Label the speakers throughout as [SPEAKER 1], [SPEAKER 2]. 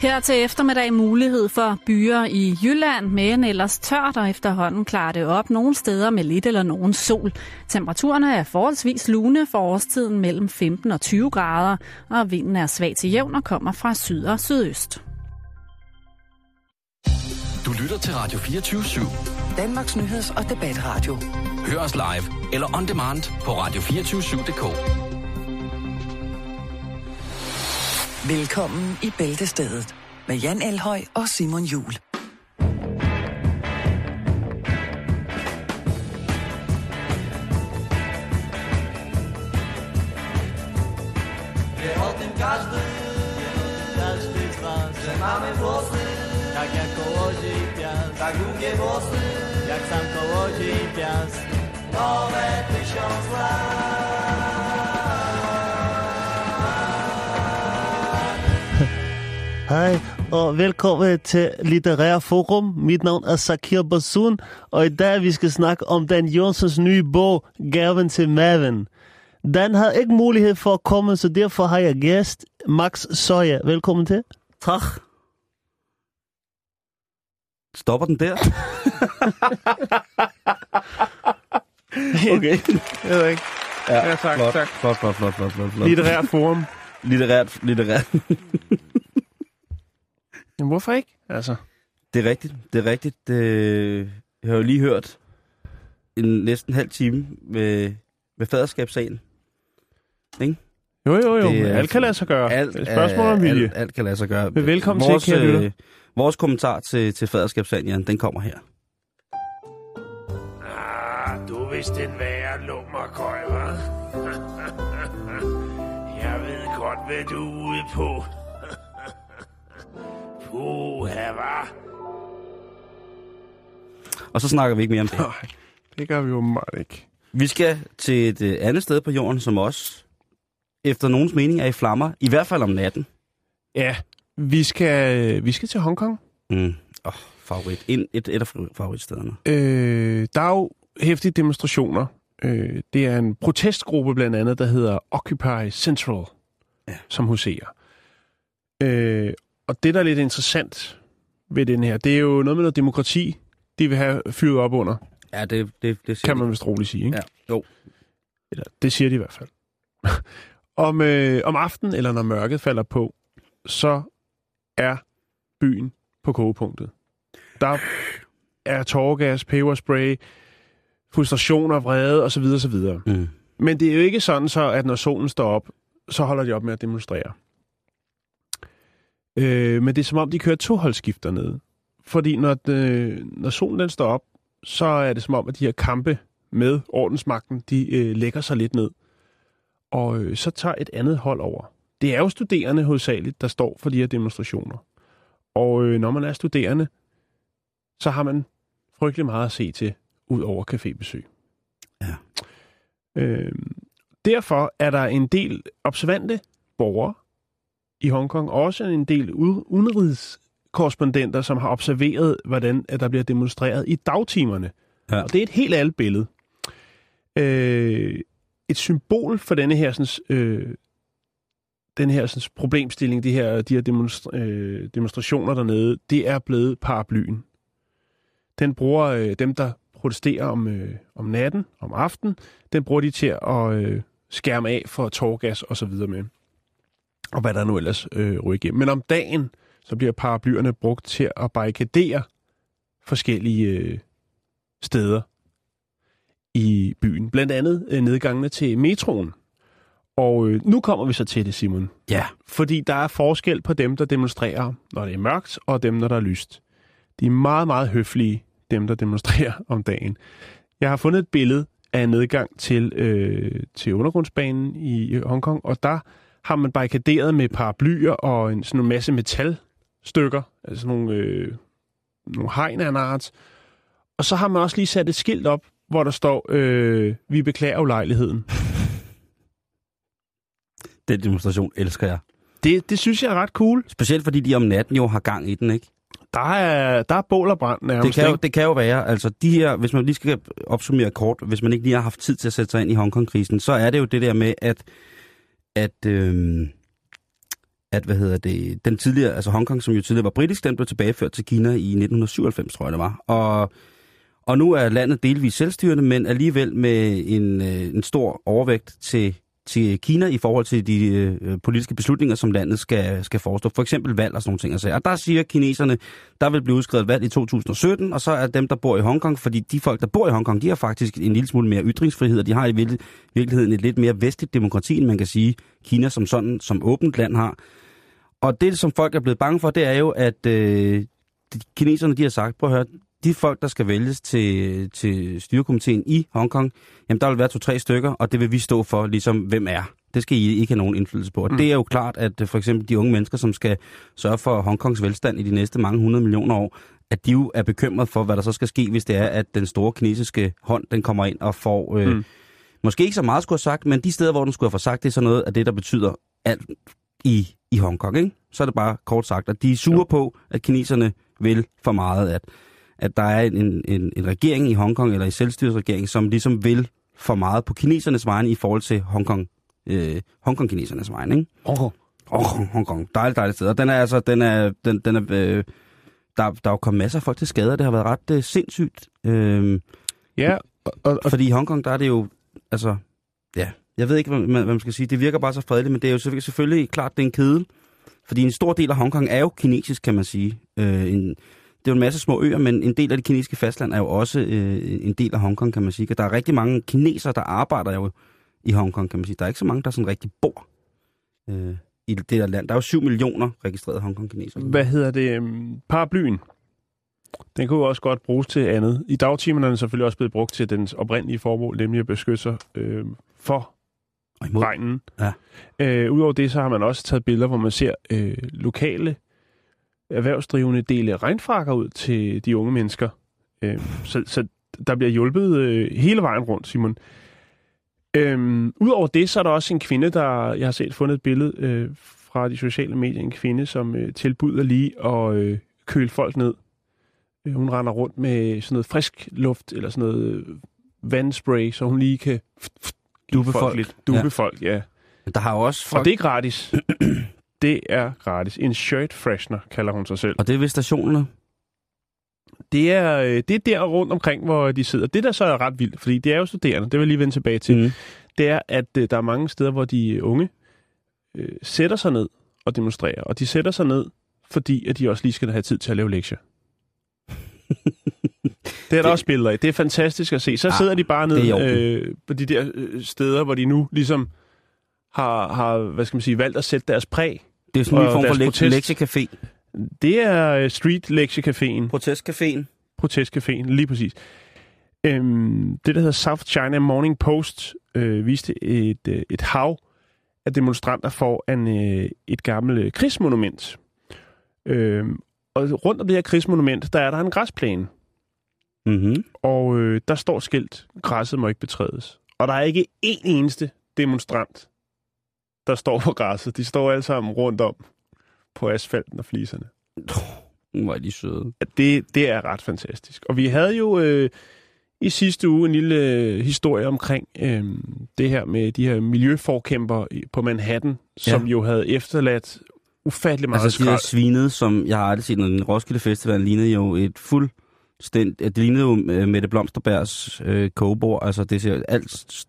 [SPEAKER 1] Her til eftermiddag mulighed for byer i Jylland, men ellers tørt og efterhånden klarer det op nogle steder med lidt eller nogen sol. Temperaturerne er forholdsvis lune for årstiden mellem 15 og 20 grader, og vinden er svag til jævn og kommer fra syd og sydøst.
[SPEAKER 2] Du lytter til Radio 24 /7.
[SPEAKER 3] Danmarks nyheds- og debatradio.
[SPEAKER 2] Hør os live eller on demand på radio247.dk.
[SPEAKER 3] Velkommen i Bæltestedet med Jan Elhøj og Simon Jul.
[SPEAKER 4] Każdy, każdy z was, że mamy włosy, tak jak kołodziej piast, tak długie włosy, jak sam kołodziej piast, nowe tysiąc
[SPEAKER 5] Hej, og velkommen til Litterær Forum. Mit navn er Sakir Basun, og i dag vi skal snakke om Dan Jonsens nye bog, Gaven til maven. Dan har ikke mulighed for at komme, så derfor har jeg gæst Max Søje. Velkommen til.
[SPEAKER 6] Tak. Stopper den der? okay.
[SPEAKER 7] Jeg ved ikke.
[SPEAKER 6] Ja,
[SPEAKER 7] Ja, tak,
[SPEAKER 6] flot,
[SPEAKER 7] tak.
[SPEAKER 6] Flot, flot, flot, flot, flot, flot.
[SPEAKER 7] Litterær forum.
[SPEAKER 6] Litterært, litterært.
[SPEAKER 7] Jamen, hvorfor ikke? Altså,
[SPEAKER 6] Det er rigtigt, det er rigtigt. Det, jeg har jo lige hørt en næsten halv time med, med faderskabssagen. Ikke?
[SPEAKER 7] jo, jo, jo.
[SPEAKER 6] Det
[SPEAKER 7] alt kan lade sig gøre.
[SPEAKER 6] Alt,
[SPEAKER 7] spørgsmål om vilje.
[SPEAKER 6] Alt, alt kan lade sig gøre.
[SPEAKER 7] Men velkommen til,
[SPEAKER 6] vores,
[SPEAKER 7] kære lytter.
[SPEAKER 6] øh, Vores kommentar til, til faderskabssagen, Jan, den kommer her.
[SPEAKER 8] Ah, du er vist en værre lummerkøj, hva'? Jeg ved godt, hvad du er ude på. Puha, hva'?
[SPEAKER 6] Og så snakker vi ikke mere om det.
[SPEAKER 7] Nej, det gør vi jo meget ikke.
[SPEAKER 6] Vi skal til et øh, andet sted på jorden, som også, efter nogens mening, er i flammer. I hvert fald om natten.
[SPEAKER 7] Ja, vi skal, vi skal til Hongkong.
[SPEAKER 6] Mm. Oh, favorit. En, et, et af favoritstederne.
[SPEAKER 7] Øh, der er jo hæftige demonstrationer. Øh, det er en protestgruppe blandt andet, der hedder Occupy Central,
[SPEAKER 6] Ja.
[SPEAKER 7] som huserer. Øh, og det, der er lidt interessant ved den her, det er jo noget med noget demokrati, de vil have fyret op under,
[SPEAKER 6] Ja, det, det, det siger
[SPEAKER 7] kan man vist roligt sige. Ikke?
[SPEAKER 6] Ja, jo.
[SPEAKER 7] Eller, det siger de i hvert fald. om, øh, om aftenen, eller når mørket falder på, så er byen på kogepunktet. Der er tårgas, peberspray, frustrationer, vrede osv. osv.
[SPEAKER 6] Mm.
[SPEAKER 7] Men det er jo ikke sådan så, at når solen står op, så holder de op med at demonstrere. Øh, men det er som om, de kører toholdsskifter ned. Fordi når, det, når solen den står op, så er det som om, at de her kampe med ordensmagten, de øh, lægger sig lidt ned. Og øh, så tager et andet hold over. Det er jo studerende hovedsageligt, der står for de her demonstrationer. Og øh, når man er studerende, så har man frygtelig meget at se til, ud over cafébesøg.
[SPEAKER 6] Ja.
[SPEAKER 7] Øh, derfor er der en del observante borgere i Hongkong, og også en del ud- udenrigskorrespondenter, som har observeret, hvordan at der bliver demonstreret i dagtimerne.
[SPEAKER 6] Ja.
[SPEAKER 7] Og det er et helt andet billede. Øh, et symbol for denne her, sådan, øh, den her sådan, problemstilling, de her, de her demonstra- øh, demonstrationer dernede, det er blevet paraplyen. Den bruger øh, dem, der protesterer om, øh, om natten, om aftenen, den bruger de til at øh, skærme af for tårgas og så videre med. Og hvad der nu ellers øh, ryger igennem. Men om dagen, så bliver paraplyerne brugt til at barrikadere forskellige øh, steder i byen. Blandt andet øh, nedgangene til metroen. Og øh, nu kommer vi så til det, Simon.
[SPEAKER 6] Ja.
[SPEAKER 7] Fordi der er forskel på dem, der demonstrerer, når det er mørkt, og dem, når der er lyst. De er meget, meget høflige, dem, der demonstrerer om dagen. Jeg har fundet et billede af en nedgang til, øh, til undergrundsbanen i Hongkong, og der har man barrikaderet med paraplyer og en, sådan en masse metalstykker, altså sådan nogle, øh, nogle hegn af en art. Og så har man også lige sat et skilt op, hvor der står, øh, vi beklager ulejligheden.
[SPEAKER 6] Den demonstration elsker jeg.
[SPEAKER 7] Det, det synes jeg er ret cool.
[SPEAKER 6] Specielt fordi de om natten jo har gang i den, ikke?
[SPEAKER 7] Der er, der er bål og brand nærmest.
[SPEAKER 6] Det kan, jo, det kan jo være, altså de her, hvis man lige skal opsummere kort, hvis man ikke lige har haft tid til at sætte sig ind i Hongkong-krisen, så er det jo det der med, at, at øh, at hvad hedder det, den tidligere, altså Hongkong, som jo tidligere var britisk, den blev tilbageført til Kina i 1997, tror jeg det var. Og, og nu er landet delvis selvstyrende, men alligevel med en, øh, en stor overvægt til, til Kina i forhold til de øh, politiske beslutninger, som landet skal, skal forestå. For eksempel valg og sådan nogle ting. så. og der siger kineserne, der vil blive udskrevet valg i 2017, og så er dem, der bor i Hongkong, fordi de folk, der bor i Hongkong, de har faktisk en lille smule mere ytringsfrihed, og de har i vir- virkeligheden et lidt mere vestligt demokrati, end man kan sige, Kina som sådan, som åbent land har. Og det, som folk er blevet bange for, det er jo, at øh, de, kineserne de har sagt, prøv at høre, de folk, der skal vælges til, til styrekomiteen i Hongkong, jamen der vil være to-tre stykker, og det vil vi stå for, ligesom hvem er. Det skal I ikke have nogen indflydelse på. Og
[SPEAKER 7] Mm.
[SPEAKER 6] det er jo klart, at øh, for eksempel de unge mennesker, som skal sørge for Hongkongs velstand i de næste mange hundrede millioner år, at de jo er bekymret for, hvad der så skal ske, hvis det er, at den store kinesiske hånd, den kommer ind og får... Øh,
[SPEAKER 7] Mm.
[SPEAKER 6] Måske ikke så meget skulle have sagt, men de steder, hvor den skulle have fået sagt, det er så noget af det, der betyder alt i, i Hongkong. Ikke? Så er det bare kort sagt, at de er sure
[SPEAKER 7] Jo.
[SPEAKER 6] på, at kineserne vil for meget, at, at der er en, en, en regering i Hongkong, eller en selvstyresregering, som ligesom vil for meget på kinesernes vegne i forhold til Hongkong, øh, Hongkong-kinesernes vegne. Ikke?
[SPEAKER 7] Hongkong.
[SPEAKER 6] Oh, Hongkong. Dejligt, dejligt sted. Og den er altså, den er, den, den er, øh, der, der er jo kommet masser af folk til skade, og det har været ret øh, sindssygt. Øh,
[SPEAKER 7] Ja, og, og, og
[SPEAKER 6] fordi i Hongkong, der er det jo, altså, ja, jeg ved ikke, hvad man, hvad man skal sige. Det virker bare så fredeligt, men det er jo selvfølgelig, selvfølgelig klart, det er en kedel. Fordi en stor del af Hongkong er jo kinesisk, kan man sige. Øh, en, det er jo en masse små øer, men en del af det kinesiske fastland er jo også øh, en del af Hongkong, kan man sige. Og der er rigtig mange kinesere, der arbejder jo i Hongkong, kan man sige. Der er ikke så mange, der sådan rigtig bor øh, i det der land. Der er jo 7 millioner registrerede Hongkong-kinesere.
[SPEAKER 7] hvad hedder det? øhm, Paraplyen. Den kunne jo også godt bruges til andet. I dagtimerne er den selvfølgelig også blevet brugt til dens oprindelige formål, nemlig at beskytte sig øh, for
[SPEAKER 6] Og imod.
[SPEAKER 7] regnen.
[SPEAKER 6] Ja.
[SPEAKER 7] Øh, Udover det, så har man også taget billeder, hvor man ser øh, lokale erhvervsdrivende dele regnfrakker ud til de unge mennesker. Øh, så, så der bliver hjulpet øh, hele vejen rundt, Simon. Øhm, Udover det, så er der også en kvinde, der... Jeg har set fundet et billede øh, fra de sociale medier. En kvinde, som øh, tilbyder lige at øh, køle folk ned. Øh, hun render rundt med sådan noget frisk luft, eller sådan noget øh, vandspray, så hun lige kan
[SPEAKER 6] Duppe folk.
[SPEAKER 7] lidt. Duppe
[SPEAKER 6] Ja.
[SPEAKER 7] folk, ja.
[SPEAKER 6] Der har jo også
[SPEAKER 7] Og
[SPEAKER 6] folk,
[SPEAKER 7] det er gratis. Det er gratis. En shirt freshener, kalder hun sig selv.
[SPEAKER 6] og det er ved stationerne.
[SPEAKER 7] Det er, øh, det er der rundt omkring, hvor de sidder. Det, der så er ret vildt, fordi det er jo studerende, det vil jeg lige vende tilbage til,
[SPEAKER 6] Mm.
[SPEAKER 7] det er, at øh, der er mange steder, hvor de unge øh, sætter sig ned og demonstrerer. Og de sætter sig ned, fordi at de også lige skal have tid til at lave lektier. Det er der
[SPEAKER 6] Det-
[SPEAKER 7] også billeder af. Det er fantastisk at se. Så
[SPEAKER 6] Ah,
[SPEAKER 7] sidder de bare
[SPEAKER 6] det i
[SPEAKER 7] ned
[SPEAKER 6] orden.
[SPEAKER 7] øh, på de der øh, steder, hvor de nu ligesom har, har, hvad skal man sige, valgt at sætte deres præg.
[SPEAKER 6] Det er sådan en form for lektiecafé.
[SPEAKER 7] Det er øh, Street Lektiecaféen.
[SPEAKER 6] Protestcaféen.
[SPEAKER 7] Protestcaféen, lige præcis. Øhm, det, der hedder South China Morning Post, øh, viste et, øh, et hav af demonstranter foran øh, et gammelt øh, krigsmonument. Øhm, og rundt om det her krigsmonument, der er der en græsplæne.
[SPEAKER 6] Mm-hmm.
[SPEAKER 7] Og øh, der står skilt, græsset må ikke betrædes. Og der er ikke én eneste demonstrant, der står på græsset. De står alle sammen rundt om på asfalten og fliserne.
[SPEAKER 6] Hvor er de søde.
[SPEAKER 7] det, det er ret fantastisk. Og vi havde jo øh, i sidste uge en lille øh, historie omkring øh, det her med de her miljøforkæmper på Manhattan,
[SPEAKER 6] Ja.
[SPEAKER 7] som jo havde efterladt ufattelig meget
[SPEAKER 6] Altså de
[SPEAKER 7] skrald.
[SPEAKER 6] svinede, som jeg har aldrig set, når den Roskilde Festival lignede jo et fuldstændigt... Det lignede jo øh, Mette Blomsterbergs øh, kogebord. Altså det ser alt...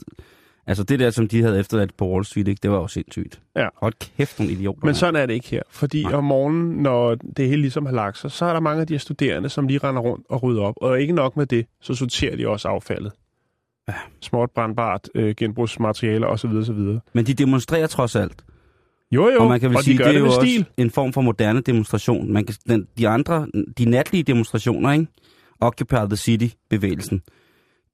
[SPEAKER 6] Altså det der, som de havde efterladt på Wall Street, ikke, det var jo sindssygt.
[SPEAKER 7] Ja.
[SPEAKER 6] Hold kæft, nogle idioter.
[SPEAKER 7] Men sådan er det ikke her. Fordi
[SPEAKER 6] Nej.
[SPEAKER 7] om morgenen, når det hele ligesom har lagt sig, så er der mange af de her studerende, som lige render rundt og rydder op. Og ikke nok med det, så sorterer de også affaldet.
[SPEAKER 6] Ja.
[SPEAKER 7] Småt brandbart, øh, genbrugsmaterialer osv. osv.
[SPEAKER 6] Men de demonstrerer trods alt.
[SPEAKER 7] Jo jo,
[SPEAKER 6] og man kan vel
[SPEAKER 7] og
[SPEAKER 6] sige,
[SPEAKER 7] de gør
[SPEAKER 6] det er
[SPEAKER 7] det
[SPEAKER 6] jo
[SPEAKER 7] med
[SPEAKER 6] også
[SPEAKER 7] stil.
[SPEAKER 6] en form for moderne demonstration. Man kan, den, de andre, de natlige demonstrationer, ikke? Occupy the City-bevægelsen,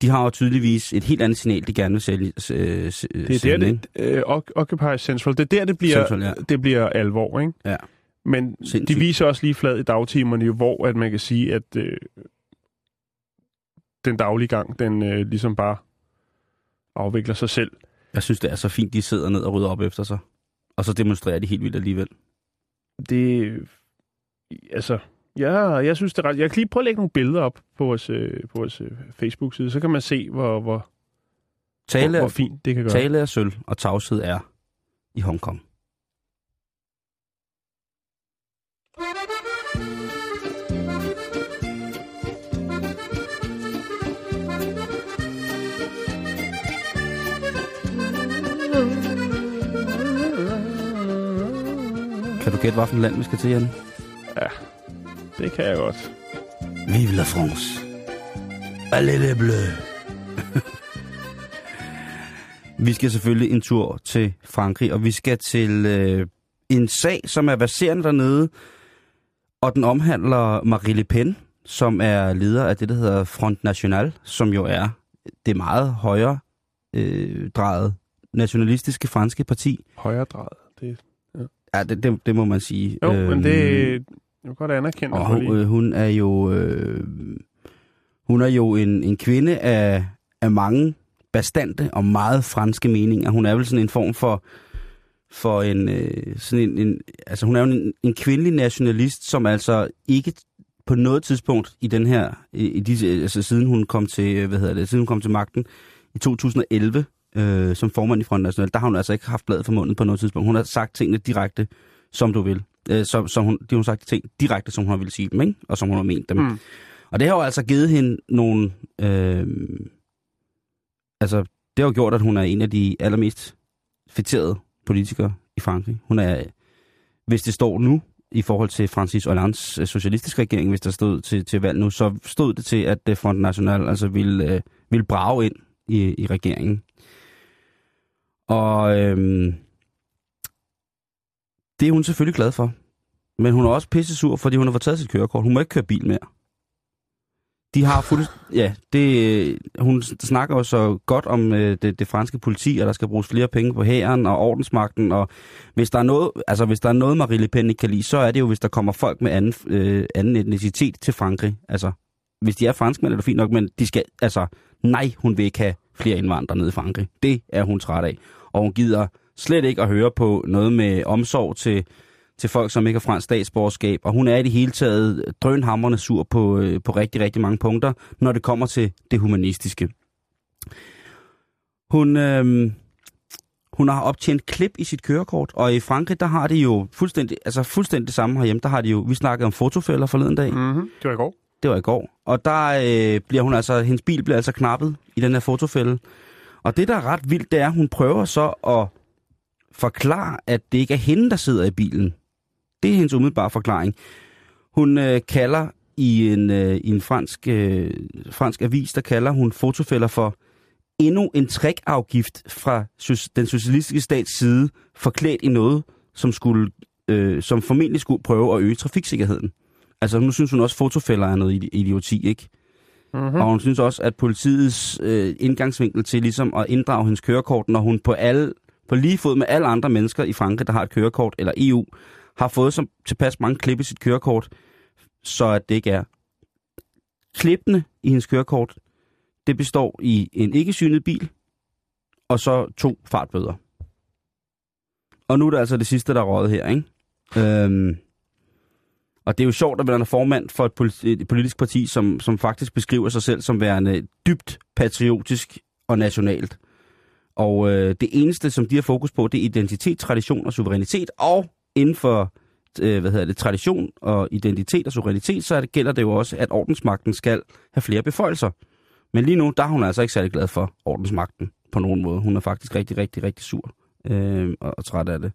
[SPEAKER 6] de har jo tydeligvis et helt andet signal, de gerne vil sælge. Øh, s-
[SPEAKER 7] Det er der, det, øh, Oc- Occupy Central, det er der, det bliver,
[SPEAKER 6] Central, ja.
[SPEAKER 7] det bliver alvor, ikke?
[SPEAKER 6] Ja.
[SPEAKER 7] Men
[SPEAKER 6] Sindssygt.
[SPEAKER 7] de viser også lige flad i dagtimerne, hvor at man kan sige, at øh, den daglige gang, den øh, ligesom bare afvikler sig selv.
[SPEAKER 6] Jeg synes, det er så fint, de sidder ned og rydder op efter sig. Og så demonstrerer de helt vildt alligevel.
[SPEAKER 7] Det, altså, ja, jeg synes, det er ret. Jeg kan lige prøve at lægge nogle billeder op på vores, øh, på vores øh, Facebook-side, så kan man se, hvor, hvor, hvor,
[SPEAKER 6] Tale,
[SPEAKER 7] hvor fint det kan gøre.
[SPEAKER 6] tale er sølv, og tavshed er i Hongkong. Kan du gætte, hvilken land vi skal til, Jan?
[SPEAKER 7] Det kan jeg godt.
[SPEAKER 6] Vive la France. Allez les bleus. vi skal selvfølgelig en tur til Frankrig, og vi skal til øh, en sag, som er baserende dernede, og den omhandler Marie Le Pen, som er leder af det, der hedder Front National, som jo er det meget højere øh, drejet nationalistiske franske parti.
[SPEAKER 7] Højre drejet. Det,
[SPEAKER 6] Ja, det, det, det må man sige.
[SPEAKER 7] jo, øhm, men det
[SPEAKER 6] Øhm,
[SPEAKER 7] jeg vil godt anerkende.
[SPEAKER 6] Og hun, øh, hun er jo øh, hun er jo en, en kvinde af, af mange bastante og meget franske meninger. Hun er vel sådan en form for for en øh, sådan en, en altså hun er jo en, en kvindelig nationalist, som altså ikke på noget tidspunkt i den her i, i disse, altså siden hun kom til øh, hvad hedder det, siden hun kom til magten i 2011 øh, som formand i Front National, der har hun altså ikke haft bladet for munden på noget tidspunkt. Hun har sagt tingene direkte, som du vil. Øh, som, som hun, de har hun sagt ting direkte, som hun ville sige dem, ikke? og som hun har ment dem.
[SPEAKER 7] Mm.
[SPEAKER 6] Og det har jo altså givet hende nogle... Øh, altså, det har jo gjort, at hun er en af de allermest fætterede politikere i Frankrig. Hun er, hvis det står nu, i forhold til Francis Hollands øh, socialistiske regering, hvis der stod til, til valg nu, så stod det til, at øh, Front National altså ville, øh, ville brage ind i, i regeringen. Og øhm, det er hun selvfølgelig glad for. Men hun er også pisse sur, fordi hun har fået taget sit kørekort. Hun må ikke køre bil mere. De har fuld... Ja, det, hun snakker jo så godt om øh, det, det franske politi, og der skal bruges flere penge på hæren og ordensmagten. Og hvis der er noget, altså hvis der er noget Marie Le Pen ikke kan lide, så er det jo, hvis der kommer folk med anden, øh, anden etnicitet til Frankrig. Altså, hvis de er franskmænd, er det fint nok, men de skal... Altså, nej, hun vil ikke have flere indvandrere nede i Frankrig. Det er hun træt af. Og hun gider slet ikke at høre på noget med omsorg til, til folk, som ikke har fransk statsborgerskab. Og hun er i det hele taget drønhammerne sur på, øh, på rigtig, rigtig mange punkter, når det kommer til det humanistiske. Hun, øh, hun har optjent klip i sit kørekort, og i Frankrig, der har de jo fuldstændig, altså fuldstændig det samme herhjemme. Der har de jo, vi snakkede om fotofælder forleden dag.
[SPEAKER 7] Mm-hmm. Det var i går.
[SPEAKER 6] Det var i går. Og der øh, bliver hun altså, hendes bil bliver altså knappet i den her fotofælde. Og det, der er ret vildt, det er, at hun prøver så at forklare, at det ikke er hende, der sidder i bilen. Det er hendes umiddelbare forklaring. Hun øh, kalder i en, øh, i en fransk, øh, fransk avis, der kalder hun fotofælder for endnu en trækafgift fra den socialistiske stats side, forklædt i noget, som, skulle, øh, som formentlig skulle prøve at øge trafiksikkerheden. Altså nu synes hun også, at fotofælder er noget idi- idioti, ikke?
[SPEAKER 7] Mm-hmm.
[SPEAKER 6] Og hun synes også, at politiets øh, indgangsvinkel til ligesom at inddrage hendes kørekort, når hun på, alle, på lige fod med alle andre mennesker i Frankrig, der har et kørekort, eller EU, har fået som tilpas mange klip i sit kørekort, så at det ikke er. Klippene i hendes kørekort, det består i en ikke synet bil, og så to fartbøder. Og nu er det altså det sidste, der er røget her, ikke? Øhm, og det er jo sjovt, at man er formand for et, et politisk parti, som, som faktisk beskriver sig selv som værende dybt patriotisk og nationalt. Og øh, det eneste, som de har fokus på, det er identitet, tradition og suverænitet. Og inden for øh, hvad hedder det, tradition og identitet og suverænitet, så det, gælder det jo også, at ordensmagten skal have flere beføjelser. Men lige nu, der er hun altså ikke særlig glad for ordensmagten på nogen måde. Hun er faktisk rigtig, rigtig, rigtig sur øh, og, og træt af det.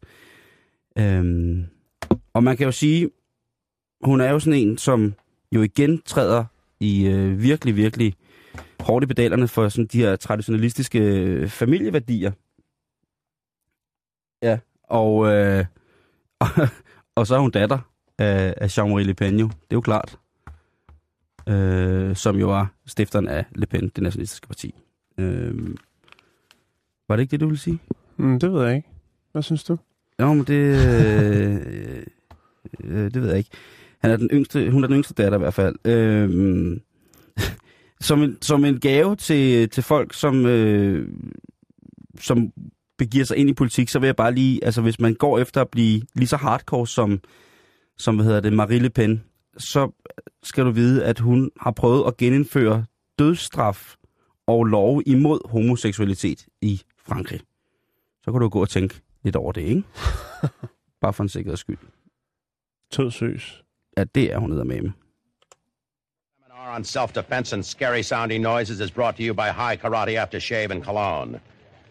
[SPEAKER 6] Øh, og man kan jo sige, hun er jo sådan en, som jo igen træder i øh, virkelig, virkelig hårdt i pedalerne for sådan de her traditionalistiske øh, familieværdier. Ja, og, øh, og, og så er hun datter af, af Jean-Marie Le Pen jo, det er jo klart. Øh, som jo var stifteren af Le Pen, det nationalistiske parti. Øh, var det ikke det, du ville sige?
[SPEAKER 7] Mm, det ved jeg ikke. Hvad synes du?
[SPEAKER 6] Jo, men det... Øh, øh, det ved jeg ikke. Han er den yngste, hun er den yngste datter i hvert fald. Øh, som, en, som en gave til, til folk, som, øh, som begiver sig ind i politik, så vil jeg bare lige... Altså, hvis man går efter at blive lige så hardcore som, som hvad hedder det, Marie Le Pen, så skal du vide, at hun har prøvet at genindføre dødsstraf og lov imod homoseksualitet i Frankrig. Så kan du gå og tænke lidt over det, ikke? Bare for en sikkerheds skyld.
[SPEAKER 7] Tød søs.
[SPEAKER 6] Ja, det er hun med.
[SPEAKER 9] On self-defense and scary sounding noises is brought to you by High Karate Aftershave and Cologne.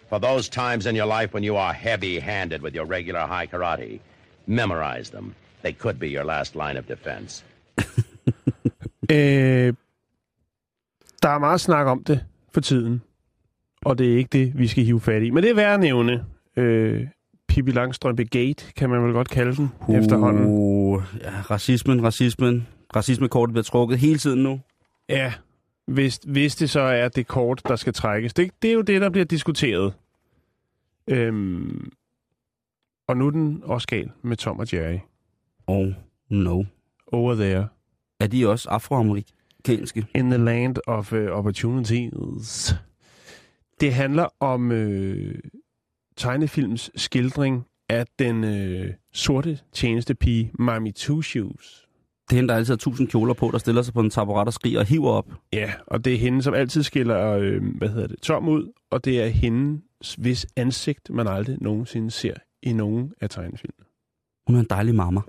[SPEAKER 9] For those times in your life when you are heavy-handed with your regular high karate, memorize them. They could be your last line of defense.
[SPEAKER 7] Øh, der er meget snak om det for tiden, og det er ikke det, vi skal hive fat i. Men det er værd at nævne. Øh, Pippi Langstrømpe Gate, kan man vel godt kalde den uh. efterhånden.
[SPEAKER 6] Ja, racismen, racismen. Racismekortet bliver trukket hele tiden nu.
[SPEAKER 7] Ja, hvis, hvis det så er det kort, der skal trækkes. Det, det er jo det, der bliver diskuteret. Øhm, og nu er den også gal med Tom og Jerry.
[SPEAKER 6] Oh, no.
[SPEAKER 7] Over there.
[SPEAKER 6] Er de også afroamerikanske?
[SPEAKER 7] In the land of uh, opportunities. Det handler om øh, tegnefilms skildring af den øh, sorte tjenestepige Mami Two Shoes.
[SPEAKER 6] Det er hende, der altid har tusind kjoler på, der stiller sig på en taburet og skriger og hiver op.
[SPEAKER 7] Ja, og det er hende, som altid skiller, øh, hvad hedder det, Tom ud, og det er hende, hvis ansigt man aldrig nogensinde ser i nogen af tegnefilmene.
[SPEAKER 6] Hun er en dejlig mamma.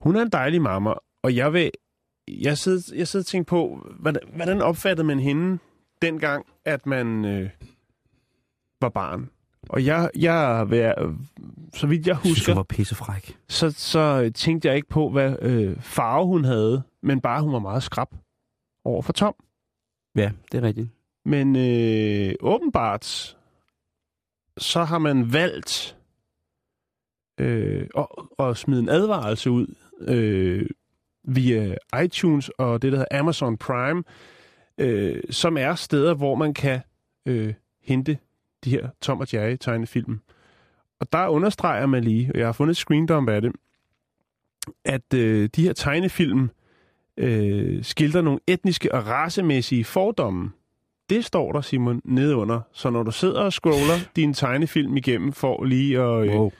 [SPEAKER 7] Hun er en dejlig mamma, og jeg vil, jeg sidder, jeg sidder og tænker på, hvordan, hvordan opfattede man hende dengang, at man øh, var barn? Og jeg, jeg vil, så vidt jeg
[SPEAKER 6] Jeg synes,
[SPEAKER 7] husker,
[SPEAKER 6] hun var pissefræk.
[SPEAKER 7] så, så tænkte jeg ikke på, hvad øh, farve hun havde, men bare, hun var meget skrab over for Tom.
[SPEAKER 6] Ja, det er rigtigt.
[SPEAKER 7] Men øh, åbenbart, så har man valgt øh, at, at smide en advarelse ud øh, via iTunes og det, der hedder Amazon Prime, øh, som er steder, hvor man kan øh, hente de her Tom og Jerry tegnefilm. Og der understreger man lige, og jeg har fundet et screendump af det, at øh, de her tegnefilm øh, skildrer nogle etniske og racemæssige fordomme. Det står der, Simon, nedunder. Så når du sidder og scroller din tegnefilm igennem for lige at øh,
[SPEAKER 6] Wow.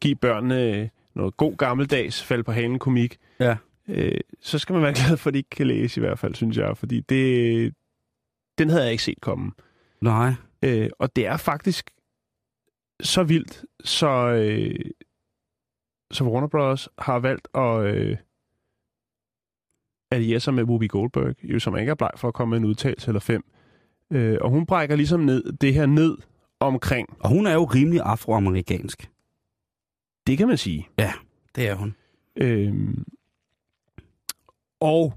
[SPEAKER 7] give børnene øh, noget god gammeldags fald på halen komik,
[SPEAKER 6] Ja.
[SPEAKER 7] øh, så skal man være glad for, at de ikke kan læse i hvert fald, synes jeg. Fordi det, den havde jeg ikke set komme.
[SPEAKER 6] Nej.
[SPEAKER 7] Øh, og det er faktisk så vildt, så, øh, så Warner Bros. har valgt at øh, alliere sig med Whoopi Goldberg, jo, som ikke er bleg for at komme med en udtalelse eller fem. Øh, og hun brækker ligesom ned, det her ned omkring.
[SPEAKER 6] Og hun er jo rimelig afroamerikansk.
[SPEAKER 7] Det kan man sige.
[SPEAKER 6] Det er hun.
[SPEAKER 7] Øhm, og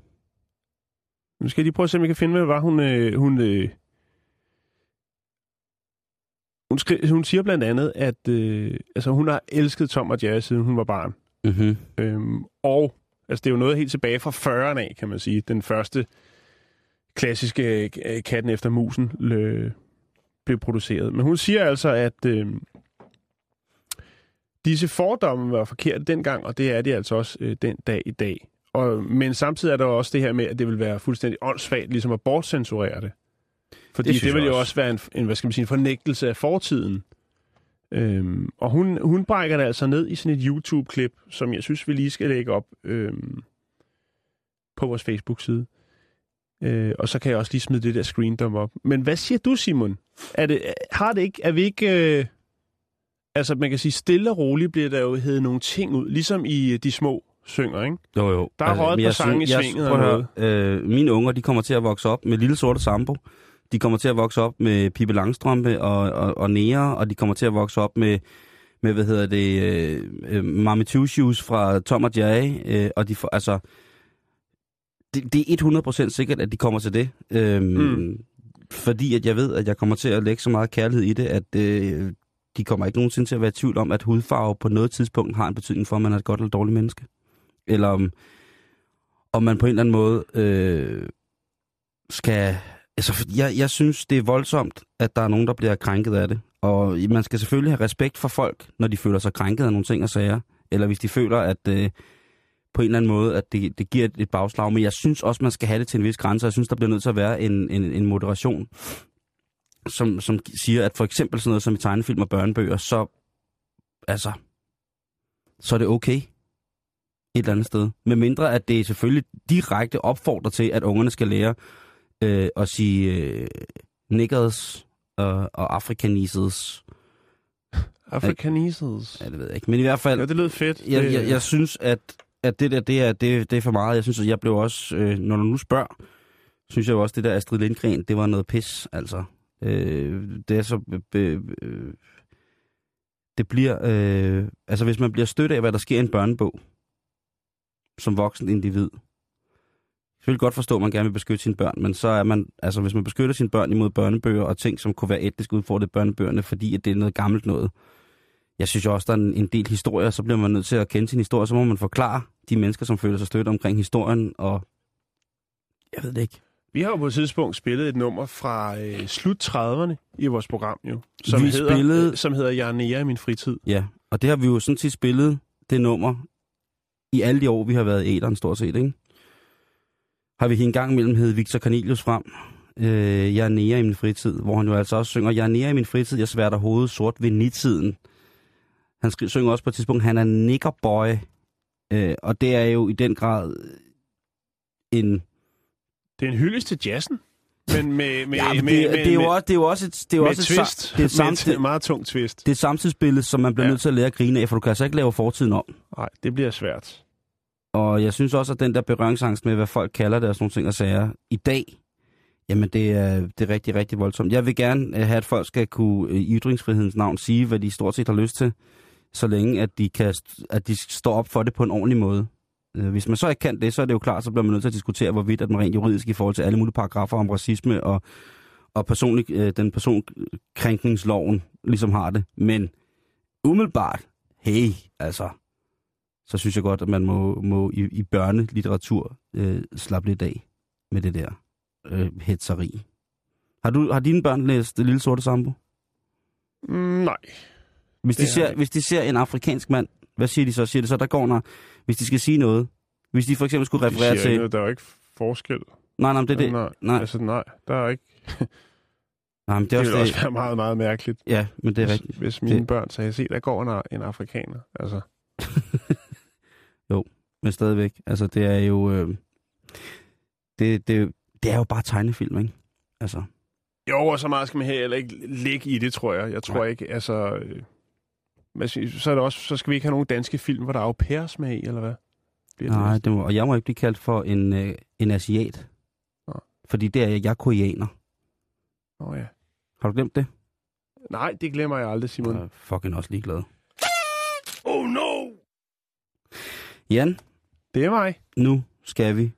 [SPEAKER 7] nu skal jeg lige prøve at se, om jeg kan finde, hvad var, hun... Øh, hun, øh, hun, skri, hun siger blandt andet, at øh, altså, hun har elsket Tom og Jerry, siden hun var barn.
[SPEAKER 6] Mm-hmm.
[SPEAKER 7] Øhm, og altså, det er jo noget helt tilbage fra 40'erne af, kan man sige. Den første klassiske øh, Katten efter musen lø, blev produceret. Men hun siger altså, at øh, disse fordomme var forkerte dengang, og det er de altså også øh, den dag i dag. Og, men samtidig er der også det her med, at det vil være fuldstændig åndssvagt ligesom at bortcensurere det. Fordi
[SPEAKER 6] Det
[SPEAKER 7] det, vil jo
[SPEAKER 6] også.
[SPEAKER 7] være en, en, hvad skal man sige, en fornægtelse af fortiden. Øhm, og hun, hun brækker det altså ned i sådan et YouTube-klip, som jeg synes, vi lige skal lægge op øhm, på vores Facebook-side. Øh, og så kan jeg også lige smide det der screendump op. Men hvad siger du, Simon? Er det, har det ikke, er vi ikke... Øh, altså, man kan sige, stille og roligt bliver der jo heddet nogle ting ud, ligesom i øh, De Små synger, ikke?
[SPEAKER 6] Jo, jo.
[SPEAKER 7] Der er røget
[SPEAKER 6] men
[SPEAKER 7] et par
[SPEAKER 6] jeg
[SPEAKER 7] sange i svinget og
[SPEAKER 6] høre, øh, Mine unger, de kommer til at vokse op med Lille Sorte Sambo. De kommer til at vokse op med Pippi Langstrømpe og, og, og Nea, og de kommer til at vokse op med, med hvad hedder det, øh, øh, Mami Two Shoes fra Tom og Jerry. Øh, og de får, altså, det, det er 100% sikkert, at de kommer til det. Øhm,
[SPEAKER 7] Mm.
[SPEAKER 6] Fordi at jeg ved, at jeg kommer til at lægge så meget kærlighed i det, at øh, de kommer ikke nogensinde til at være i tvivl om, at hudfarve på noget tidspunkt har en betydning for, om man er et godt eller dårligt menneske. Eller om, om man på en eller anden måde øh, skal... Altså, for- jeg, jeg synes, det er voldsomt, at der er nogen, der bliver krænket af det. Og man skal selvfølgelig have respekt for folk, når de føler sig krænket af nogle ting og sager. Eller hvis de føler, at øh, på en eller anden måde, at det, det giver et, et bagslag. Men jeg synes også, man skal have det til en vis grænse. Jeg synes, der bliver nødt til at være en, en, en moderation, som, som siger, at for eksempel sådan noget som i tegnefilm og børnebøger, så, altså, så er det okay et eller andet sted. Med mindre, at det selvfølgelig direkte opfordrer til, at ungerne skal lære øh, at sige øh, niggers og, og afrikanises.
[SPEAKER 7] Africaneses.
[SPEAKER 6] Ja, det ved jeg ikke. Men i hvert fald,
[SPEAKER 7] Ja, det lød fedt.
[SPEAKER 6] jeg, jeg, jeg synes, at at det der, det er, det, det er for meget. Jeg synes, at jeg blev også, øh, når du nu spørger, synes jeg jo også, det der Astrid Lindgren, det var noget pis, altså. Øh, det er så... Øh, øh, det bliver... Øh, altså, hvis man bliver stødt af, hvad der sker i en børnebog, som voksen individ, jeg vil godt forstå, at man gerne vil beskytte sine børn, men så er man, altså hvis man beskytter sine børn imod børnebøger og ting, som kunne være etnisk udfordret børnebøgerne, fordi at det er noget gammelt noget. Jeg synes jo også, der er en, del historier, så bliver man nødt til at kende sin historie, så må man forklare de mennesker, som føler sig støtte omkring historien, og jeg ved det ikke.
[SPEAKER 7] Vi har jo på et tidspunkt spillet et nummer fra øh, slut 30'erne i vores program, jo, som,
[SPEAKER 6] Vi
[SPEAKER 7] hedder,
[SPEAKER 6] spillede-
[SPEAKER 7] øh, som hedder Jeg er nære i min fritid.
[SPEAKER 6] Ja, og det har vi jo sådan set spillet, det nummer, i alle de år, vi har været i æderen stort set, ikke? Har vi en gang imellem hed Victor Cornelius frem, øh, Jeg er nære i min fritid, hvor han jo altså også synger, Jeg er nære i min fritid, jeg sværter hovedet sort ved nitiden. Han skri- synger også på et tidspunkt, han er niggerboy, øh, og det er jo i den grad en...
[SPEAKER 7] Det er en hyldest til jazzen, men med, med,
[SPEAKER 6] Ja, men
[SPEAKER 7] med,
[SPEAKER 6] det,
[SPEAKER 7] med,
[SPEAKER 6] det, er jo
[SPEAKER 7] med,
[SPEAKER 6] også, det er jo også et, det er også
[SPEAKER 7] et twist.
[SPEAKER 6] det er et,
[SPEAKER 7] med et meget tung twist.
[SPEAKER 6] det er et samtidsbillede, som man bliver
[SPEAKER 7] Ja.
[SPEAKER 6] nødt til at lære at grine af, for du kan altså ikke lave fortiden om.
[SPEAKER 7] Nej, det bliver svært.
[SPEAKER 6] Og jeg synes også, at den der berøringsangst med, hvad folk kalder det og sådan nogle ting og sager, i dag, jamen det er, det er rigtig, rigtig voldsomt. Jeg vil gerne øh, have, at folk skal kunne øh, i ytringsfrihedens navn sige, hvad de stort set har lyst til, så længe at de, kan, at de står op for det på en ordentlig måde. Øh, hvis man så ikke kan det, så er det jo klart, så bliver man nødt til at diskutere, hvorvidt at man rent juridisk i forhold til alle mulige paragrafer om racisme og, og personlig, den personkrænkningsloven ligesom har det. Men umiddelbart, hey, altså, så synes jeg godt, at man må, må i, i børnelitteratur øh, slappe lidt af med det der øh, hetseri. Har, du, har dine børn læst Det Lille Sorte Sambo?
[SPEAKER 7] Mm, nej.
[SPEAKER 6] Hvis de, ser,
[SPEAKER 7] de.
[SPEAKER 6] hvis de ser en afrikansk mand, hvad siger de så? Siger det så, der går når, hvis de skal sige noget? Hvis de for eksempel skulle
[SPEAKER 7] De
[SPEAKER 6] referere
[SPEAKER 7] siger
[SPEAKER 6] til...
[SPEAKER 7] noget, der er jo ikke forskel.
[SPEAKER 6] Nej, nej, det er det.
[SPEAKER 7] Nej,
[SPEAKER 6] Nej,
[SPEAKER 7] Altså, nej, der er ikke...
[SPEAKER 6] nej, men det er
[SPEAKER 7] det
[SPEAKER 6] også
[SPEAKER 7] også være meget, meget mærkeligt,
[SPEAKER 6] Ja, men det er
[SPEAKER 7] hvis,
[SPEAKER 6] rigtigt.
[SPEAKER 7] hvis mine
[SPEAKER 6] Det-
[SPEAKER 7] børn sagde, se, der går en, en afrikaner. Altså,
[SPEAKER 6] Men stadigvæk. Altså, det er jo... Øh, det, det, det er jo bare tegnefilm, ikke? Altså,
[SPEAKER 7] jo, og så meget skal man heller ikke ligge i det, tror jeg. Jeg tror
[SPEAKER 6] Nej.
[SPEAKER 7] ikke, altså... Øh, siger- så, er det også, så skal vi ikke have nogen danske film, hvor der er au pairs med i, eller hvad? Bliver det
[SPEAKER 6] nej, det må, og jeg må ikke blive kaldt for en, øh, en asiat.
[SPEAKER 7] Nej.
[SPEAKER 6] Fordi det er jeg. Jeg er koreaner.
[SPEAKER 7] Nå, ja.
[SPEAKER 6] Har du glemt det?
[SPEAKER 7] Nej, det glemmer jeg aldrig, Simon.
[SPEAKER 6] Jeg er fucking også ligeglad.
[SPEAKER 8] Oh no!
[SPEAKER 6] Jan,
[SPEAKER 7] Det er mig.
[SPEAKER 6] nu skal vi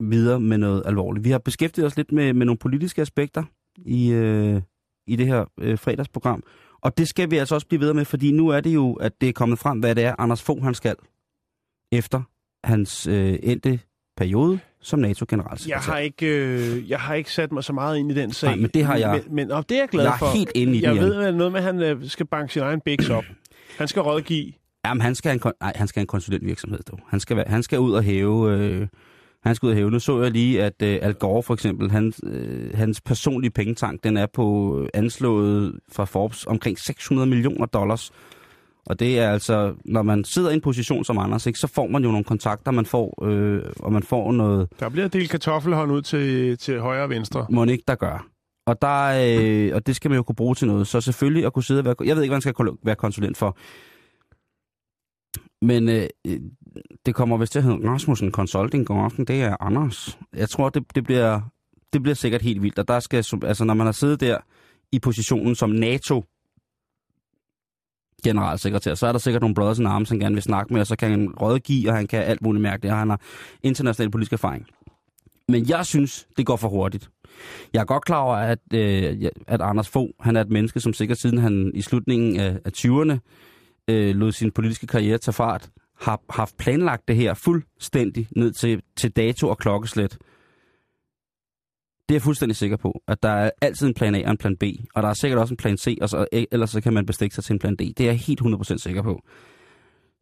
[SPEAKER 6] videre med noget alvorligt. Vi har beskæftiget os lidt med, med nogle politiske aspekter i, øh, i det her øh, fredagsprogram. Og det skal vi altså også blive videre med, fordi nu er det jo, at det er kommet frem, hvad det er, Anders Fogh han skal efter hans øh, endte periode som NATO-generalsekretær.
[SPEAKER 7] Jeg har, ikke, øh, jeg har ikke sat mig så meget ind i den sag.
[SPEAKER 6] Nej, men det har jeg.
[SPEAKER 7] Men, men og det er jeg glad
[SPEAKER 6] Jeg er
[SPEAKER 7] for.
[SPEAKER 6] helt inde i den,
[SPEAKER 7] Jeg ved, at noget med, at han øh, skal banke sin egen biks op. Han skal rådgive.
[SPEAKER 6] Jamen, han skal en, nej, han skal en konsulentvirksomhed, dog. Han skal, han skal ud og hæve... Øh, han skal ud og hæve. Nu så jeg lige, at øh, Al Gore for eksempel, hans, øh, hans personlige pengetank, den er på øh, anslået fra Forbes omkring 600 millioner dollars. Og det er altså, når man sidder i en position som Anders, ikke, så får man jo nogle kontakter, man får, øh, og man får noget,
[SPEAKER 7] Der bliver delt kartoffelhånd ud til, til højre og venstre.
[SPEAKER 6] må ikke der gør. Og, der, øh, og det skal man jo kunne bruge til noget. Så selvfølgelig at kunne sidde og være... Jeg ved ikke, hvad man skal være konsulent for. Men øh, øh, det kommer vist til at hedde Rasmussen Consulting god aften. Det er Anders. Jeg tror, det, det, bliver, det bliver sikkert helt vildt. Og der skal, altså, når man har siddet der i positionen som NATO generalsekretær, så er der sikkert nogle brothers in arms, han gerne vil snakke med, og så kan han rådgive, og han kan alt muligt mærke det, og han har international politisk erfaring. Men jeg synes, det går for hurtigt. Jeg er godt klar over, at, øh, at Anders Fogh, han er et menneske, som sikkert siden han i slutningen af, af 20'erne øh, lod sin politiske karriere tage fart, har haft planlagt det her fuldstændig ned til, til dato og klokkeslæt. Det er jeg fuldstændig sikker på, at der er altid en plan A og en plan B, og der er sikkert også en plan C, og så, e, ellers så kan man bestikke sig til en plan D. Det er jeg helt 100% sikker på.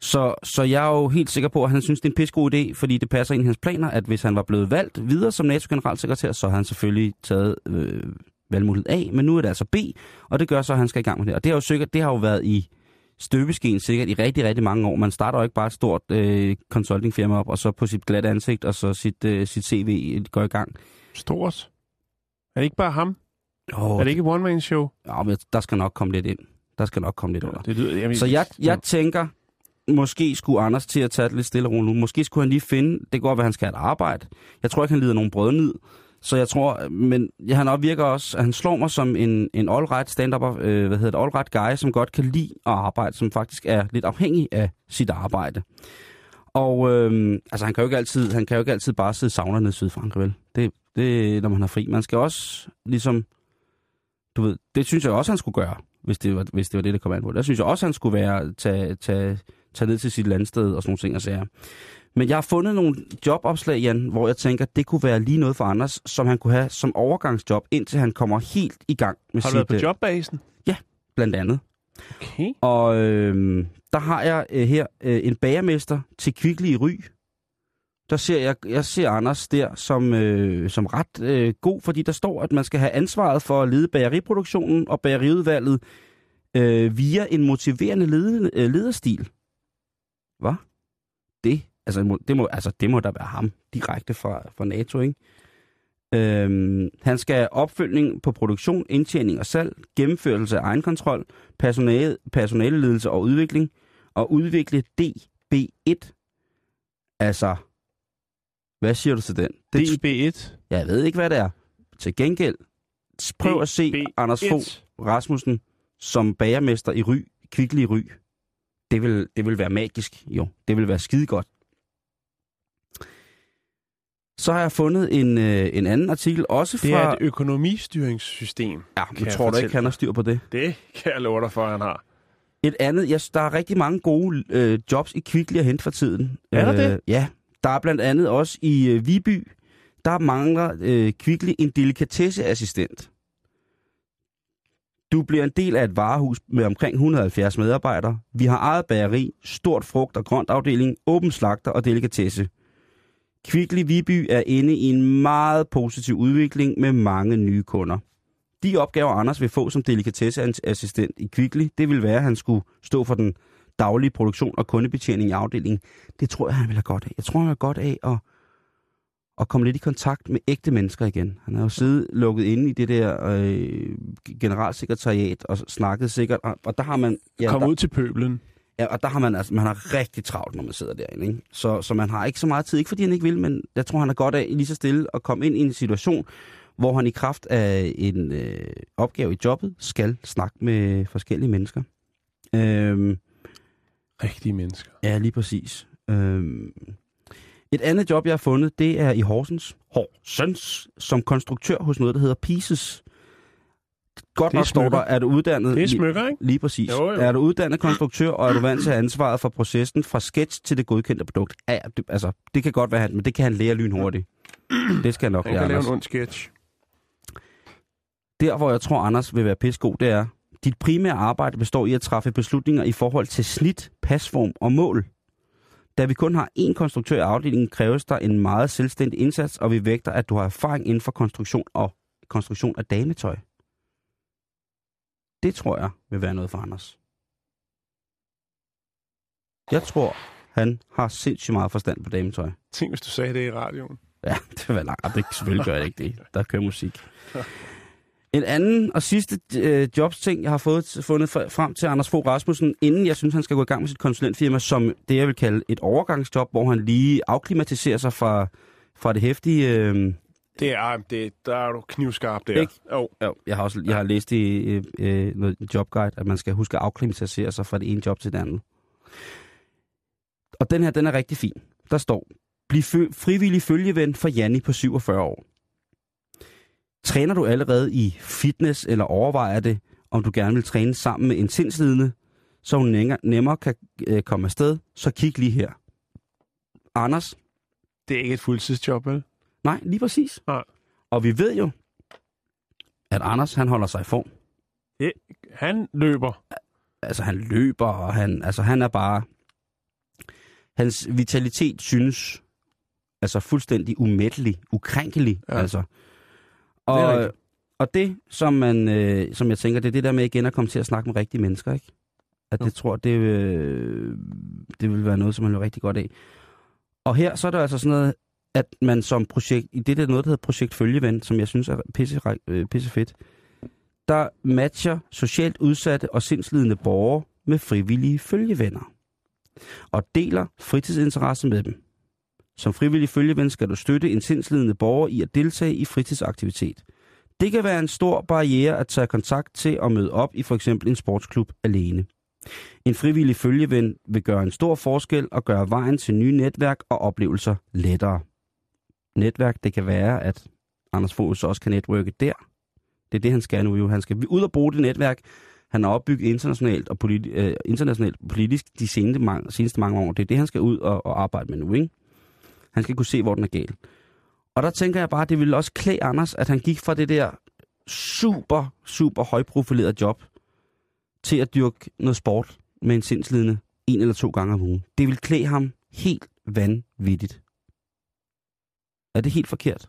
[SPEAKER 6] Så, så jeg er jo helt sikker på, at han synes, det er en pissegod idé, fordi det passer ind i hans planer, at hvis han var blevet valgt videre som NATO-generalsekretær, så har han selvfølgelig taget øh, valgmulighed A, men nu er det altså B, og det gør så, at han skal i gang med det. Og det har jo, sikkert, det har jo været i støbeskeen sikkert i rigtig, rigtig mange år. Man starter jo ikke bare et stort øh, consultingfirma op, og så på sit glatte ansigt, og så sit, øh, sit CV går i gang.
[SPEAKER 7] Stort. Er det ikke bare ham?
[SPEAKER 6] Oh,
[SPEAKER 7] Er det ikke et one-man-show?
[SPEAKER 6] Ja, men der skal nok komme lidt ind. Der skal nok komme lidt under.
[SPEAKER 7] Det lyder, jamen,
[SPEAKER 6] Så jeg, jeg tænker, måske skulle Anders til at tage det lidt stille og roligt nu. Måske skulle han lige finde, det går, hvad han skal have et arbejde. Jeg tror ikke, han lider nogen brødnid. Så jeg tror, men ja, han virker også, at han slår mig som en, en all-right stand-up, øh, hvad hedder det, all-right guy, som godt kan lide at arbejde, som faktisk er lidt afhængig af sit arbejde. Og øh, altså, han kan, jo ikke altid, han kan jo ikke altid bare sidde savner nede i Sydfrankrig, vel? Det, det når man har fri. Man skal også ligesom, du ved, det synes jeg også, han skulle gøre, hvis det var, hvis det, var det, der kom an på. Der synes jeg også, han skulle være, tage, tage, tage ned til sit landsted og sådan nogle ting og sager. Men jeg har fundet nogle jobopslag, Jan, hvor jeg tænker, det kunne være lige noget for Anders, som han kunne have som overgangsjob, indtil han kommer helt i gang med
[SPEAKER 7] Har du
[SPEAKER 6] sit...
[SPEAKER 7] været på
[SPEAKER 6] øh,
[SPEAKER 7] jobbasen?
[SPEAKER 6] Blandt andet.
[SPEAKER 7] Okay.
[SPEAKER 6] Og øh, der har jeg øh, her øh, en bagermester til Kvickly i Ry. Der ser jeg, jeg ser Anders der som, øh, som ret øh, god, fordi der står, at man skal have ansvaret for at lede bageriproduktionen og bageriudvalget øh, via en motiverende lede, øh, lederstil. Hvad? Det, altså, det, må, altså, det må da være ham direkte fra, fra NATO, ikke? Øhm, han skal have opfølgning på produktion, indtjening og salg, gennemførelse af egenkontrol, personale, personaleledelse og udvikling, og udvikle DB1. Altså, hvad siger du til den? Det,
[SPEAKER 7] DB1.
[SPEAKER 6] jeg ved ikke, hvad det er. Til gengæld, prøv at se
[SPEAKER 7] DB1.
[SPEAKER 6] Anders Fogh Rasmussen som bagermester i Ry, Kvickly Ry. Det vil, det vil være magisk, jo. Det vil være skide godt. Så har jeg fundet en, øh, en anden artikel, også
[SPEAKER 7] Det er
[SPEAKER 6] fra...
[SPEAKER 7] et økonomistyringssystem.
[SPEAKER 6] Ja, men
[SPEAKER 7] jeg
[SPEAKER 6] tror du
[SPEAKER 7] fortælle
[SPEAKER 6] ikke, han har styr på det?
[SPEAKER 7] Det kan jeg love dig for, han har.
[SPEAKER 6] Et andet, jeg, der er rigtig mange gode øh, jobs i Kvickly at hente for tiden.
[SPEAKER 7] Er der det?
[SPEAKER 6] Øh, ja, der er blandt andet også i øh, Viby, der mangler øh, Kvickly en delikatesseassistent. Du bliver en del af et varehus med omkring 170 medarbejdere. Vi har eget bageri, stort frugt- og grønt afdeling, åben slagter og delikatesse. Kvickly Viby er inde i en meget positiv udvikling med mange nye kunder. De opgaver, Anders vil få som delikatesseassistent i Kvickly, det vil være, at han skulle stå for den daglige produktion og kundebetjening i afdelingen. Det tror jeg, han vil have godt af. Jeg tror, han have godt af at, at komme lidt i kontakt med ægte mennesker igen. Han har jo siddet lukket inde i det der øh, generalsekretariat og snakket sikkert, og, og der har man... Ja,
[SPEAKER 7] Kom
[SPEAKER 6] der,
[SPEAKER 7] ud til pøblen.
[SPEAKER 6] Ja, og der har man altså, man har rigtig travlt, når man sidder derinde. Ikke? Så, så man har ikke så meget tid, ikke fordi han ikke vil, men jeg tror, han er godt af lige så stille at komme ind i en situation, hvor han i kraft af en øh, opgave i jobbet skal snakke med forskellige mennesker. Øhm,
[SPEAKER 7] Rigtige mennesker.
[SPEAKER 6] ja, lige præcis. Øhm, et andet job, jeg har fundet, det er i Horsens. Horsens, som konstruktør hos noget, der hedder Pieces. Godt nok står der, er du uddannet...
[SPEAKER 7] Det er smykker, ikke?
[SPEAKER 6] Lige præcis.
[SPEAKER 7] Jo, jo.
[SPEAKER 6] Er du uddannet konstruktør, og er du vant til ansvaret for processen fra sketch til det godkendte produkt? Ja, det, altså, det kan godt være, han, men det kan han lære lynhurtigt. Det skal han nok
[SPEAKER 7] Han
[SPEAKER 6] lære,
[SPEAKER 7] kan lave en ond sketch.
[SPEAKER 6] Der, hvor jeg tror, Anders vil være pissegod, det er, dit primære arbejde består i at træffe beslutninger i forhold til snit, pasform og mål. Da vi kun har én konstruktør i afdelingen, kræves der en meget selvstændig indsats, og vi vægter, at du har erfaring inden for konstruktion og konstruktion af dametøj. Det tror jeg vil være noget for Anders. Jeg tror, han har sindssygt meget forstand på dametøj.
[SPEAKER 7] Tænk, hvis du sagde det i radioen.
[SPEAKER 6] Ja, det var langt. Det selvfølgelig gør jeg ikke det. Der kører musik. En anden og sidste øh, jobsting, jeg har fået fundet fr- frem til Anders Fogh Rasmussen, inden jeg synes, han skal gå i gang med sit konsulentfirma, som det, jeg vil kalde et overgangsjob, hvor han lige afklimatiserer sig fra, fra det hæftige... Øh,
[SPEAKER 7] Det er, det, der er du knivskarp der.
[SPEAKER 6] Ikke?
[SPEAKER 7] Jo.
[SPEAKER 6] jo, jeg har også jeg har læst i øh, noget jobguide, at man skal huske at afklimatisere sig fra det ene job til det andet. Og den her, den er rigtig fin. Der står, bliv fø- frivillig følgeven for Janni på 47 år. Træner du allerede i fitness, eller overvejer det, om du gerne vil træne sammen med en sindslidende, så hun nemmere kan øh, komme afsted, så kig lige her. Anders?
[SPEAKER 7] Det er ikke et fuldtidsjob, vel?
[SPEAKER 6] Nej, lige præcis.
[SPEAKER 7] Nej.
[SPEAKER 6] Og vi ved jo, at Anders, han holder sig i form.
[SPEAKER 7] Det, han løber.
[SPEAKER 6] Altså, han løber, og han, altså, han er bare... Hans vitalitet synes altså fuldstændig umættelig, ukrænkelig.
[SPEAKER 7] Ja.
[SPEAKER 6] Ja. Altså.
[SPEAKER 7] Det
[SPEAKER 6] Og,
[SPEAKER 7] rigtigt.
[SPEAKER 6] og det, som, man, øh, som jeg tænker, det er det der med igen at komme til at snakke med rigtige mennesker, ikke? At det tror, det, øh, det vil være noget, som man vil rigtig godt af. Og her så er der altså sådan noget, at man som projekt, i det der noget, der hedder projekt Følgeven, som jeg synes er pisse, øh, pisse fedt, der matcher socialt udsatte og sindslidende borgere med frivillige følgevenner. og deler fritidsinteresse med dem. Som frivillig følgeven skal du støtte en sindslidende borger i at deltage i fritidsaktivitet. Det kan være en stor barriere at tage kontakt til og møde op i for eksempel en sportsklub alene. En frivillig følgeven vil gøre en stor forskel og gøre vejen til nye netværk og oplevelser lettere. Netværk, det kan være, at Anders Fogh så også kan netværke der. Det er det, han skal nu jo. Han skal ud og bruge det netværk, han har opbygget internationalt og, politi- øh, internationalt politisk de seneste mange, seneste mange år. Det er det, han skal ud og, og arbejde med nu, ikke? Han skal kunne se, hvor den er gal. Og der tænker jeg bare, at det ville også klæde Anders, at han gik fra det der super, super højprofilerede job til at dyrke noget sport med en sindslidende en eller to gange om ugen. Det vil klæde ham helt vanvittigt. Er det helt forkert?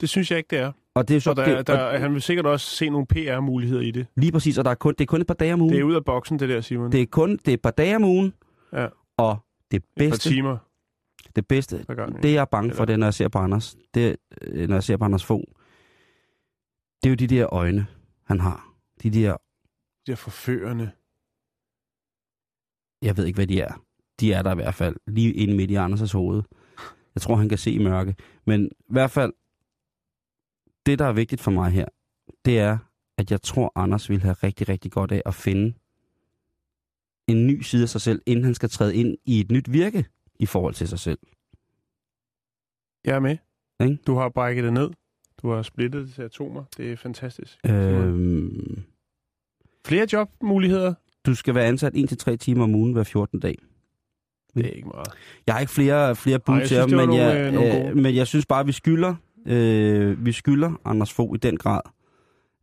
[SPEAKER 7] Det synes jeg ikke, det er.
[SPEAKER 6] Og det er så,
[SPEAKER 7] Så der,
[SPEAKER 6] det,
[SPEAKER 7] der,
[SPEAKER 6] og,
[SPEAKER 7] han vil sikkert også se nogle PR-muligheder i det.
[SPEAKER 6] lige præcis, og der er kun, det er kun et par dage om ugen.
[SPEAKER 7] Det er ud af boksen, det der, Simon.
[SPEAKER 6] det er kun det er et par dage om ugen,
[SPEAKER 7] Ja.
[SPEAKER 6] og det
[SPEAKER 7] Et par
[SPEAKER 6] bedste,
[SPEAKER 7] timer
[SPEAKER 6] det bedste,
[SPEAKER 7] gang.
[SPEAKER 6] det jeg er bange for, det er, når jeg ser på Anders, det, øh, når jeg ser på Anders Fogh, det er jo de der øjne, han har. De der,
[SPEAKER 7] De der forførende.
[SPEAKER 6] jeg ved ikke, hvad de er. De er der i hvert fald, lige inde midt i Anders' hoved. Jeg tror, han kan se i mørke. Men i hvert fald, det, der er vigtigt for mig her, det er, at jeg tror, Anders vil have rigtig, rigtig godt af at finde en ny side af sig selv, inden han skal træde ind i et nyt virke i forhold til sig selv.
[SPEAKER 7] Jeg er med.
[SPEAKER 6] Ikke?
[SPEAKER 7] Du har brækket det ned. Du har splittet det til atomer. Det er fantastisk.
[SPEAKER 6] Øhm,
[SPEAKER 7] Flere jobmuligheder?
[SPEAKER 6] du skal være ansat 1-3 timer om ugen hver 14 dag.
[SPEAKER 7] Det er ikke meget.
[SPEAKER 6] Jeg har ikke flere, flere bud til
[SPEAKER 7] synes,
[SPEAKER 6] men,
[SPEAKER 7] nogle,
[SPEAKER 6] jeg,
[SPEAKER 7] øh, nogle
[SPEAKER 6] øh, men jeg synes bare, vi skylder, øh, vi skylder Anders Fogh i den grad.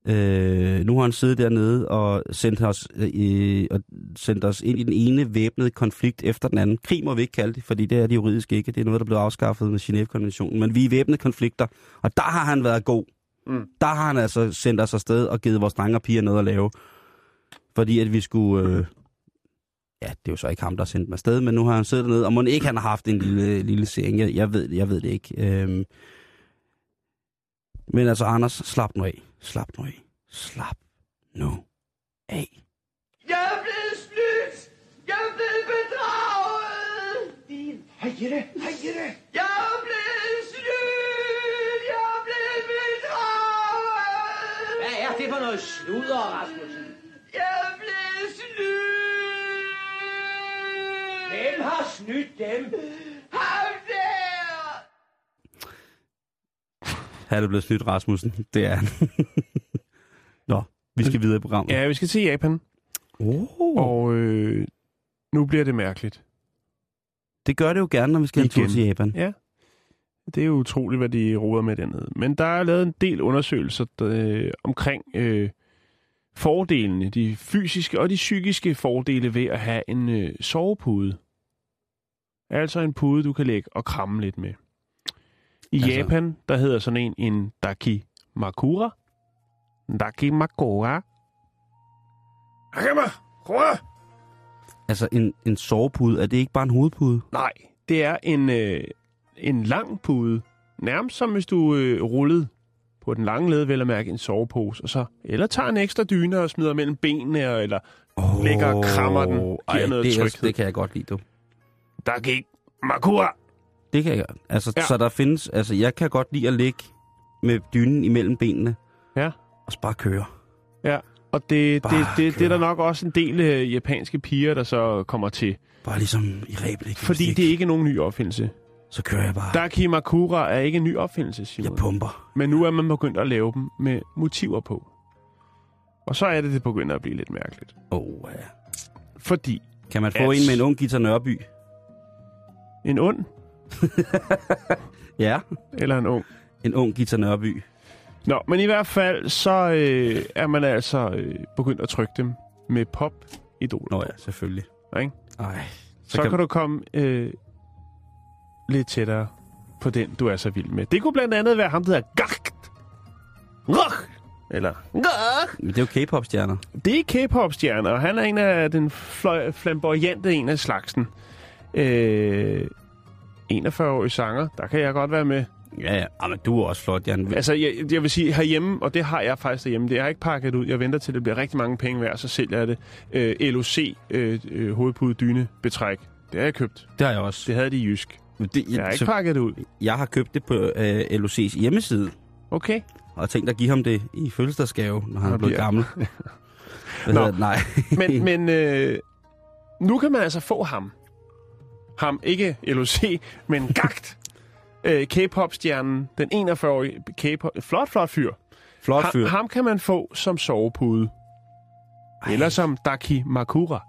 [SPEAKER 6] Øh, nu har han siddet dernede og sendt os, øh, og sendt os ind i den ene væbnede konflikt efter den anden. Krig må vi ikke kalde det, fordi det er det juridisk ikke. Det er noget, der blev afskaffet med Genève-konventionen. Men vi er væbnede konflikter, og der har han været god.
[SPEAKER 7] Mm.
[SPEAKER 6] Der har han altså sendt os afsted og givet vores drenge og piger noget at lave. Fordi at vi skulle... Øh, ja, det er jo så ikke ham, der har sendt mig afsted, men nu har han siddet dernede, og må ikke han har haft en lille, lille sering. Jeg, jeg, ved, jeg ved det ikke. Øhm, men altså, Anders, slap nu af. Slap nu af. Slap nu af.
[SPEAKER 4] Jeg er blevet snydt! Jeg er blevet bedraget! Din... Hej, Jette! Hej, Jette! Jeg er blevet snydt! Jeg er blevet bedraget!
[SPEAKER 10] Hvad er det for noget sludder, Rasmussen?
[SPEAKER 4] Jeg er blevet
[SPEAKER 10] Hvem har snydt dem?
[SPEAKER 4] Ham der!
[SPEAKER 6] Han er blevet snydt, Rasmussen. Det er han. Nå, vi skal videre i programmet.
[SPEAKER 7] Ja, vi skal til Japan.
[SPEAKER 6] Oh.
[SPEAKER 7] Og øh, nu bliver det mærkeligt.
[SPEAKER 6] Det gør det jo gerne, når vi skal en tur
[SPEAKER 7] Igen.
[SPEAKER 6] til Japan.
[SPEAKER 7] Ja. Det er jo utroligt, hvad de roder med dernede. Men der er lavet en del undersøgelser øh, omkring øh, fordelene, de fysiske og de psykiske fordele ved at have en øh, sovepude. Altså en pude, du kan lægge og kramme lidt med. I
[SPEAKER 6] Altså-.
[SPEAKER 7] Japan, der hedder sådan en en dakimakura. Dakimakura. Dakimakura!
[SPEAKER 6] Altså, en, en sovepude, er det ikke bare en hovedpude?
[SPEAKER 7] Nej, det er en, øh, en lang pude. Nærmest som hvis du øh, rullede på den lange led, vel at mærke en sovepose, og så eller tager en ekstra dyne og smider mellem benene, eller
[SPEAKER 6] Oh,
[SPEAKER 7] Ligger og krammer den, giver noget
[SPEAKER 6] det, er- det kan jeg godt lide, du.
[SPEAKER 7] Der gik Makura.
[SPEAKER 6] Det kan jeg godt. Altså, ja. Så der findes... Altså, jeg kan godt lide at ligge med dynen imellem benene.
[SPEAKER 7] Ja.
[SPEAKER 6] Og så bare køre.
[SPEAKER 7] Ja, og det, det,
[SPEAKER 6] Bare
[SPEAKER 7] det, det, er der nok også en del øh, japanske piger, der så kommer til.
[SPEAKER 6] Bare ligesom i reblik.
[SPEAKER 7] Fordi det er ikke nogen ny opfindelse.
[SPEAKER 6] Så kører jeg bare.
[SPEAKER 7] Dakimakura er ikke en ny opfindelse,
[SPEAKER 6] Jeg
[SPEAKER 7] Simon.
[SPEAKER 6] pumper.
[SPEAKER 7] Men nu er man begyndt at lave dem med motiver på. Og så er det, det begynder at blive lidt mærkeligt.
[SPEAKER 6] Oh, ja.
[SPEAKER 7] Fordi
[SPEAKER 6] Kan man få
[SPEAKER 7] At-
[SPEAKER 6] en med en ung Gita Nørby?
[SPEAKER 7] En ond
[SPEAKER 6] Ja.
[SPEAKER 7] eller en ung
[SPEAKER 6] En ung Gita Nørby.
[SPEAKER 7] Nå, men i hvert fald, så øh, er man altså øh, begyndt at trykke dem med pop idol.
[SPEAKER 6] Nå ja, selvfølgelig.
[SPEAKER 7] Ikke?
[SPEAKER 6] Ej.
[SPEAKER 7] Så, så kan, kan du komme øh, lidt tættere på den, du er så vild med. Det kunne blandt andet være ham, der hedder. Gakt. Eller Gakt.
[SPEAKER 6] Men det er jo K-pop-stjerner.
[SPEAKER 7] Det er K-pop-stjerner, og han er en af den fl- flamboyante en af slagsen. Øh, 41-årig sanger, der kan jeg godt være med.
[SPEAKER 6] Ja, ja. Ah, men du er også flot, Jan.
[SPEAKER 7] Altså, jeg, jeg vil sige, herhjemme, og det har jeg faktisk derhjemme, det er ikke pakket ud. Jeg venter til, det bliver rigtig mange penge værd, så sælger jeg det. Øh, LOC, øh, øh, hovedpude dyne betræk. Det har jeg købt.
[SPEAKER 6] Det har jeg også.
[SPEAKER 7] Det havde de i Jysk.
[SPEAKER 6] Det,
[SPEAKER 7] Jeg har ikke pakket det ud.
[SPEAKER 6] jeg har købt det på øh, LOC's hjemmeside,
[SPEAKER 7] Okay.
[SPEAKER 6] og har tænkt at give ham det i fødselsdagsgave, når han
[SPEAKER 7] Nå,
[SPEAKER 6] er blevet
[SPEAKER 7] bliver-
[SPEAKER 6] gammel.
[SPEAKER 7] Nå.
[SPEAKER 6] det? Nej.
[SPEAKER 7] Men, men øh, nu kan man altså få ham. Ham, ikke LOC, men Gagt. Øh, K-pop-stjernen, den 41-årige K-pop... Flot, flot fyr.
[SPEAKER 6] Flot
[SPEAKER 7] Ham,
[SPEAKER 6] fyr.
[SPEAKER 7] ham kan man få som sovepude. Eller som Daki Makura.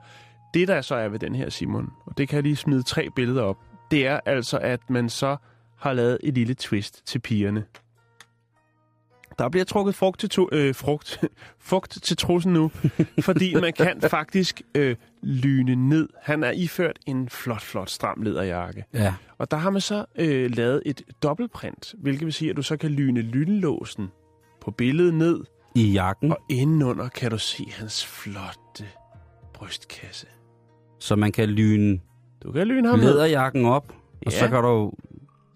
[SPEAKER 7] Det, der så er ved den her, Simon, og det kan jeg lige smide tre billeder op, det er altså, at man så har lavet et lille twist til pigerne. Der bliver trukket frugt til, to, øh, frugt, frugt til trussen nu, fordi man kan faktisk øh, lyne ned. Han er iført en flot, flot stram læderjakke.
[SPEAKER 6] Ja.
[SPEAKER 7] Og der har man så øh, lavet et dobbeltprint, hvilket vil sige, at du så kan lyne lynlåsen på billedet ned,
[SPEAKER 6] I jakken,
[SPEAKER 7] og indenunder kan du se hans flotte brystkasse.
[SPEAKER 6] så man kan lyne
[SPEAKER 7] Du kan lyne ham ned,
[SPEAKER 6] læderjakken op, og
[SPEAKER 7] Ja.
[SPEAKER 6] så kan du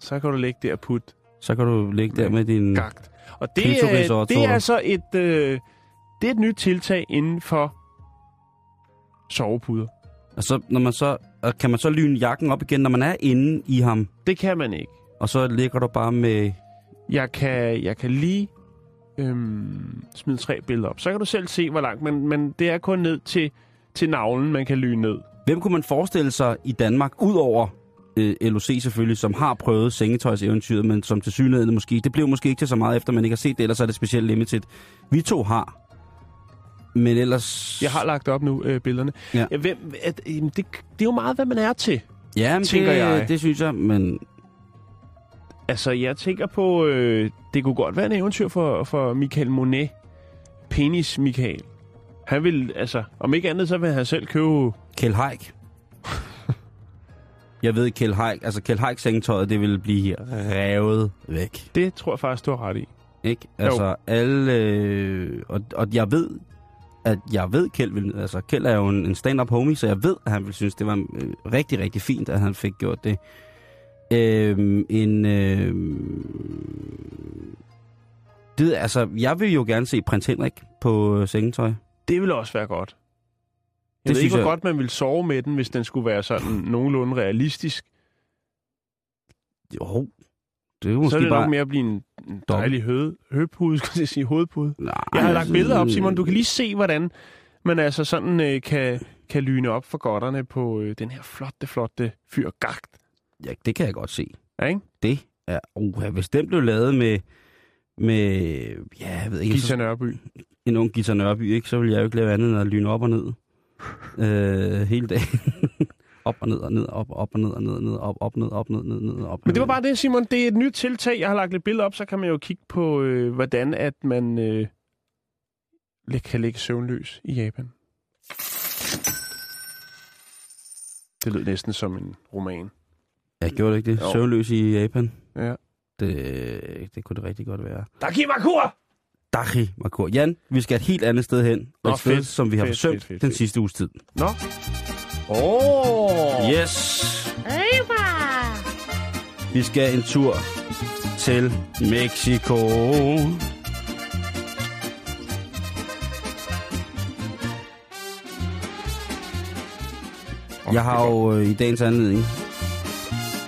[SPEAKER 7] så kan du lægge det og putte
[SPEAKER 6] så kan du ligge der med din...
[SPEAKER 7] gagt. Og det,
[SPEAKER 6] over
[SPEAKER 7] det er altså et, øh, det er et nyt tiltag inden for sovepuder.
[SPEAKER 6] Og så, når man så, og kan man så lyne jakken op igen, når man er inde i ham,
[SPEAKER 7] Det kan man ikke.
[SPEAKER 6] og så ligger du bare med...
[SPEAKER 7] Jeg kan, jeg kan lige øhm, smide tre billeder op. Så kan du selv se, hvor langt, men, men det er kun ned til, til navlen, man kan lyne ned.
[SPEAKER 6] Hvem kunne man forestille sig i Danmark, udover øh, LOC selvfølgelig, som har prøvet sengetøjseventyret, men som til synligheden måske, det blev måske ikke til så meget efter, man ikke har set det, ellers er det specielt limited. Vi to har. Men ellers...
[SPEAKER 7] Jeg har lagt op nu, øh, billederne.
[SPEAKER 6] Ja.
[SPEAKER 7] Ja, hvem, at, øh, det, det er jo meget, hvad man er til.
[SPEAKER 6] ja, men
[SPEAKER 7] tænker
[SPEAKER 6] det,
[SPEAKER 7] jeg.
[SPEAKER 6] det synes jeg, men
[SPEAKER 7] Altså, jeg tænker på, øh, det kunne godt være en eventyr for, for Michael Monet. Penis Michael. Han vil, altså, om ikke andet, så vil han selv købe...
[SPEAKER 6] Kjell Haik. Jeg ved, Kjell Haik, altså Kjell Haik sengetøjet, det vil blive revet væk.
[SPEAKER 7] Det tror jeg faktisk, du har ret i.
[SPEAKER 6] Ikke? Altså, alle... Øh, og, og jeg ved, at jeg ved, Kjeld vil... Altså, Kjeld er jo en, en stand-up homie, så jeg ved, at han vil synes, det var øh, rigtig, rigtig fint, at han fik gjort det. Øh, en... Øh, det, altså, jeg vil jo gerne se prins Henrik på øh, sengetøj.
[SPEAKER 7] Det ville også være godt. Jeg
[SPEAKER 6] Det
[SPEAKER 7] ved ikke, hvor
[SPEAKER 6] jeg-
[SPEAKER 7] godt man ville sove med den, hvis den skulle være sådan nogenlunde realistisk.
[SPEAKER 6] Jo, det er jo
[SPEAKER 7] så
[SPEAKER 6] måske
[SPEAKER 7] er det
[SPEAKER 6] bare...
[SPEAKER 7] nok mere at blive en, dejlig høde, høpude, skulle jeg sige, hovedpude.
[SPEAKER 6] Nej,
[SPEAKER 7] Jeg har lagt
[SPEAKER 6] altså,
[SPEAKER 7] billeder op, Simon. Du kan lige se, hvordan man altså sådan øh, kan, kan lyne op for godterne på øh, den her flotte, flotte fyr gagt.
[SPEAKER 6] Ja, det kan jeg godt se.
[SPEAKER 7] Ja, ikke?
[SPEAKER 6] Det er... Uh, hvis den blev lavet med... Med... Ja, jeg ved ikke...
[SPEAKER 7] Gita Nørby.
[SPEAKER 6] en ung Gita Nørby, ikke? Så ville jeg jo ikke lave andet end at lyne op og ned. Øh, hele dagen. op og ned og ned, op, op og ned og ned ned, op, op, ned, op, ned, ned, ned, op.
[SPEAKER 7] Men det var bare det, Simon. Det er et nyt tiltag. Jeg har lagt lidt billeder op, så kan man jo kigge på, øh, hvordan at man øh, kan ligge søvnløs i Japan. Det lød næsten som en roman.
[SPEAKER 6] Jeg gjorde det ikke det. Søvnløs i Japan.
[SPEAKER 7] Ja.
[SPEAKER 6] Det, det kunne det rigtig godt være.
[SPEAKER 7] Dakimakura!
[SPEAKER 6] Dachi Makur. Jan, vi skal et helt andet sted hen. Og
[SPEAKER 7] Nå,
[SPEAKER 6] et sted,
[SPEAKER 7] fedt,
[SPEAKER 6] som vi har
[SPEAKER 7] fedt,
[SPEAKER 6] forsømt
[SPEAKER 7] fedt, fedt,
[SPEAKER 6] den
[SPEAKER 7] fedt.
[SPEAKER 6] sidste uges tid.
[SPEAKER 7] Nå. Åh! Oh.
[SPEAKER 6] Yes! Vi skal en tur til Mexico. Jeg har jo øh, i dagens anledning,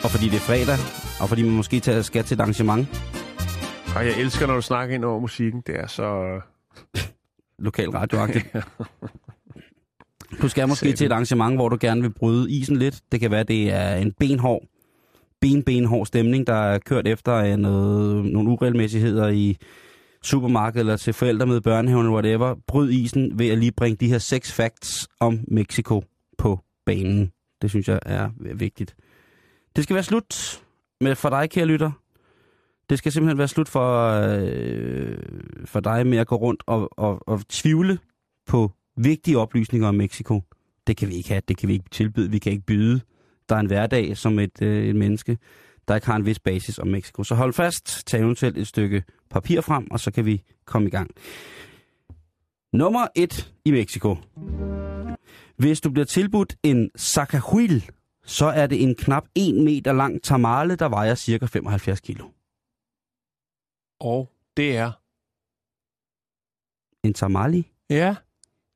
[SPEAKER 6] og fordi det er fredag, og fordi man måske tager, skal til et arrangement,
[SPEAKER 7] Og jeg elsker, når du snakker ind over musikken. Det er så...
[SPEAKER 6] lokal radioagtigt. Du skal måske
[SPEAKER 7] Satan.
[SPEAKER 6] til et arrangement, hvor du gerne vil bryde isen lidt. Det kan være, det er en benhård, ben, benhård stemning, der er kørt efter noget, nogle uregelmæssigheder i supermarkedet eller til forældre med børnehaven eller whatever. Bryd isen ved at lige bringe de her seks facts om Mexico på banen. Det synes jeg er vigtigt. Det skal være slut med for dig, kære lytter. Det skal simpelthen være slut for, øh, for dig med at gå rundt og, og, og tvivle på vigtige oplysninger om Mexico. Det kan vi ikke have, det kan vi ikke tilbyde, vi kan ikke byde. Der er en hverdag som et, øh, et menneske, der ikke har en vis basis om Mexico. Så hold fast, tag eventuelt et stykke papir frem, og så kan vi komme i gang. Nummer 1 i Mexico. Hvis du bliver tilbudt en sacahuil, så er det en knap 1 meter lang tamale, der vejer cirka 75 kilo.
[SPEAKER 7] Og det er...
[SPEAKER 6] En tamali,
[SPEAKER 7] Ja,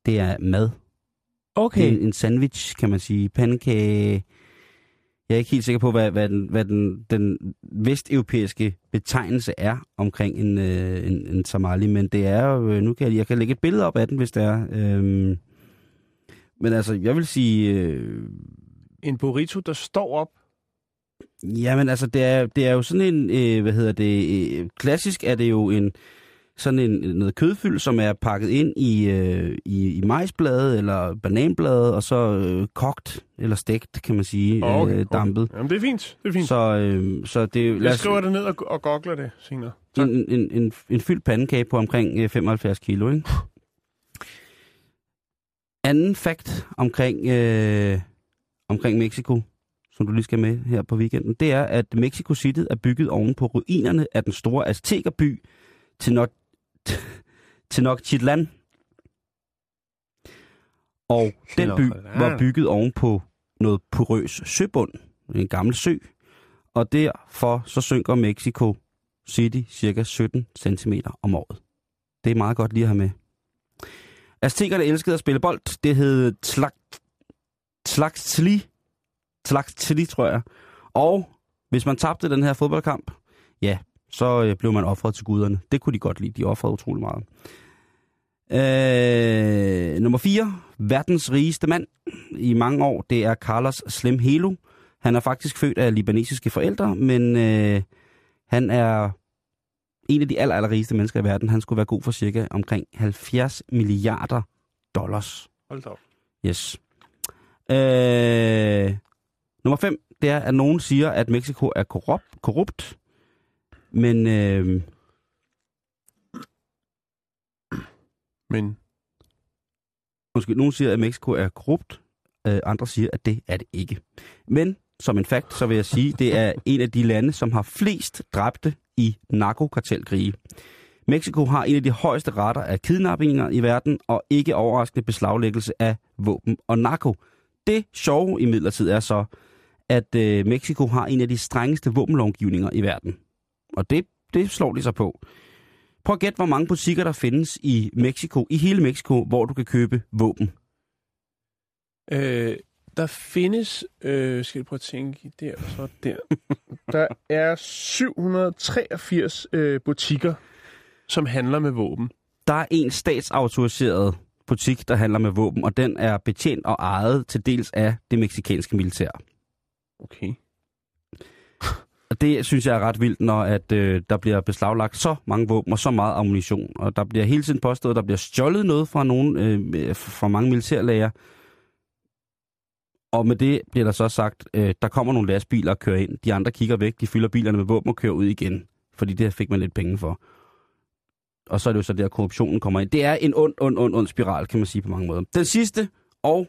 [SPEAKER 6] det er mad.
[SPEAKER 7] okay.
[SPEAKER 6] En, en sandwich, kan man sige. Pandekage. Jeg er ikke helt sikker på, hvad, hvad, den, hvad den, den vesteuropæiske betegnelse er omkring en, øh, en, en tamali, men det er jo, øh, nu kan jeg, jeg kan lægge et billede op af den, hvis det er. Øhm, men altså, jeg vil sige, øh,
[SPEAKER 7] En burrito, der står op.
[SPEAKER 6] Jamen altså, det er, det er jo sådan en, øh, hvad hedder det, øh, klassisk er det jo en, sådan en, noget kødfyld, som er pakket ind i, øh, i, i majsblade eller bananblade, og så øh, kogt eller stegt, kan man sige,
[SPEAKER 7] okay,
[SPEAKER 6] øh, dampet.
[SPEAKER 7] Okay. Jamen, det er fint. Det er fint.
[SPEAKER 6] Så, øh, så det er
[SPEAKER 7] jeg skriver det ned og, og googler det senere. Tak.
[SPEAKER 6] en, en, en, en fyldt pandekage på omkring øh, 75 kilo, ikke? Anden fakt omkring, øh, omkring Mexico, som du lige skal med her på weekenden, det er, at Mexico City er bygget oven på ruinerne af den store aztekerby Tenochtitlan. Og den by var bygget oven på noget porøs søbund, en gammel sø, og derfor så synker Mexico City cirka 17 cm om året. Det er meget godt lige at have med. Aztekerne elskede at spille bold. Det hed Tlaxtli. Tlaxtli, tror jeg. Og hvis man tabte den her fodboldkamp, ja, så øh, blev man offret til guderne. Det kunne de godt lide. De offrede utrolig meget. Øh, nummer 4. Verdens rigeste mand i mange år, det er Carlos Slim Helo. Han er faktisk født af libanesiske forældre, men øh, han er en af de aller, aller rigeste mennesker i verden. Han skulle være god for cirka omkring 70 milliarder dollars.
[SPEAKER 7] Hold da op.
[SPEAKER 6] Yes. Øh, nummer 5, det er, at nogen siger, at Mexico er korrupt, korrupt men øh,
[SPEAKER 7] Men
[SPEAKER 6] undskyld, nogen siger, at Mexico er korrupt, øh, andre siger, at det er det ikke. Men som en fakt, så vil jeg sige, det er en af de lande, som har flest dræbte i narkokartelkrige. Mexico har en af de højeste rater af kidnappinger i verden, og ikke overraskende beslaglæggelse af våben og narko. Det sjove imidlertid er så, at øh, Mexico har en af de strengeste våbenlovgivninger i verden. Og det, det slår de sig på. Prøv at gætte, hvor mange butikker der findes i Mexico, i hele Mexico, hvor du kan købe våben.
[SPEAKER 7] øh, der findes, øh, skal jeg prøve at tænke, der og så der. der er 783 øh, butikker, som handler med våben.
[SPEAKER 6] Der er en statsautoriseret butik, der handler med våben, og den er betjent og ejet til dels af det meksikanske militær.
[SPEAKER 7] Okay.
[SPEAKER 6] Og det synes jeg er ret vildt, når at, øh, der bliver beslaglagt så mange våben og så meget ammunition. Og der bliver hele tiden påstået, at der bliver stjålet noget fra, nogen, øh, fra mange militærlager. Og med det bliver der så sagt, øh, der kommer nogle lastbiler og kører ind. De andre kigger væk, de fylder bilerne med våben og kører ud igen. Fordi det fik man lidt penge for. Og så er det jo så der, korruptionen kommer ind. Det er en ond, ond, ond, ond spiral, kan man sige på mange måder. Den sidste og,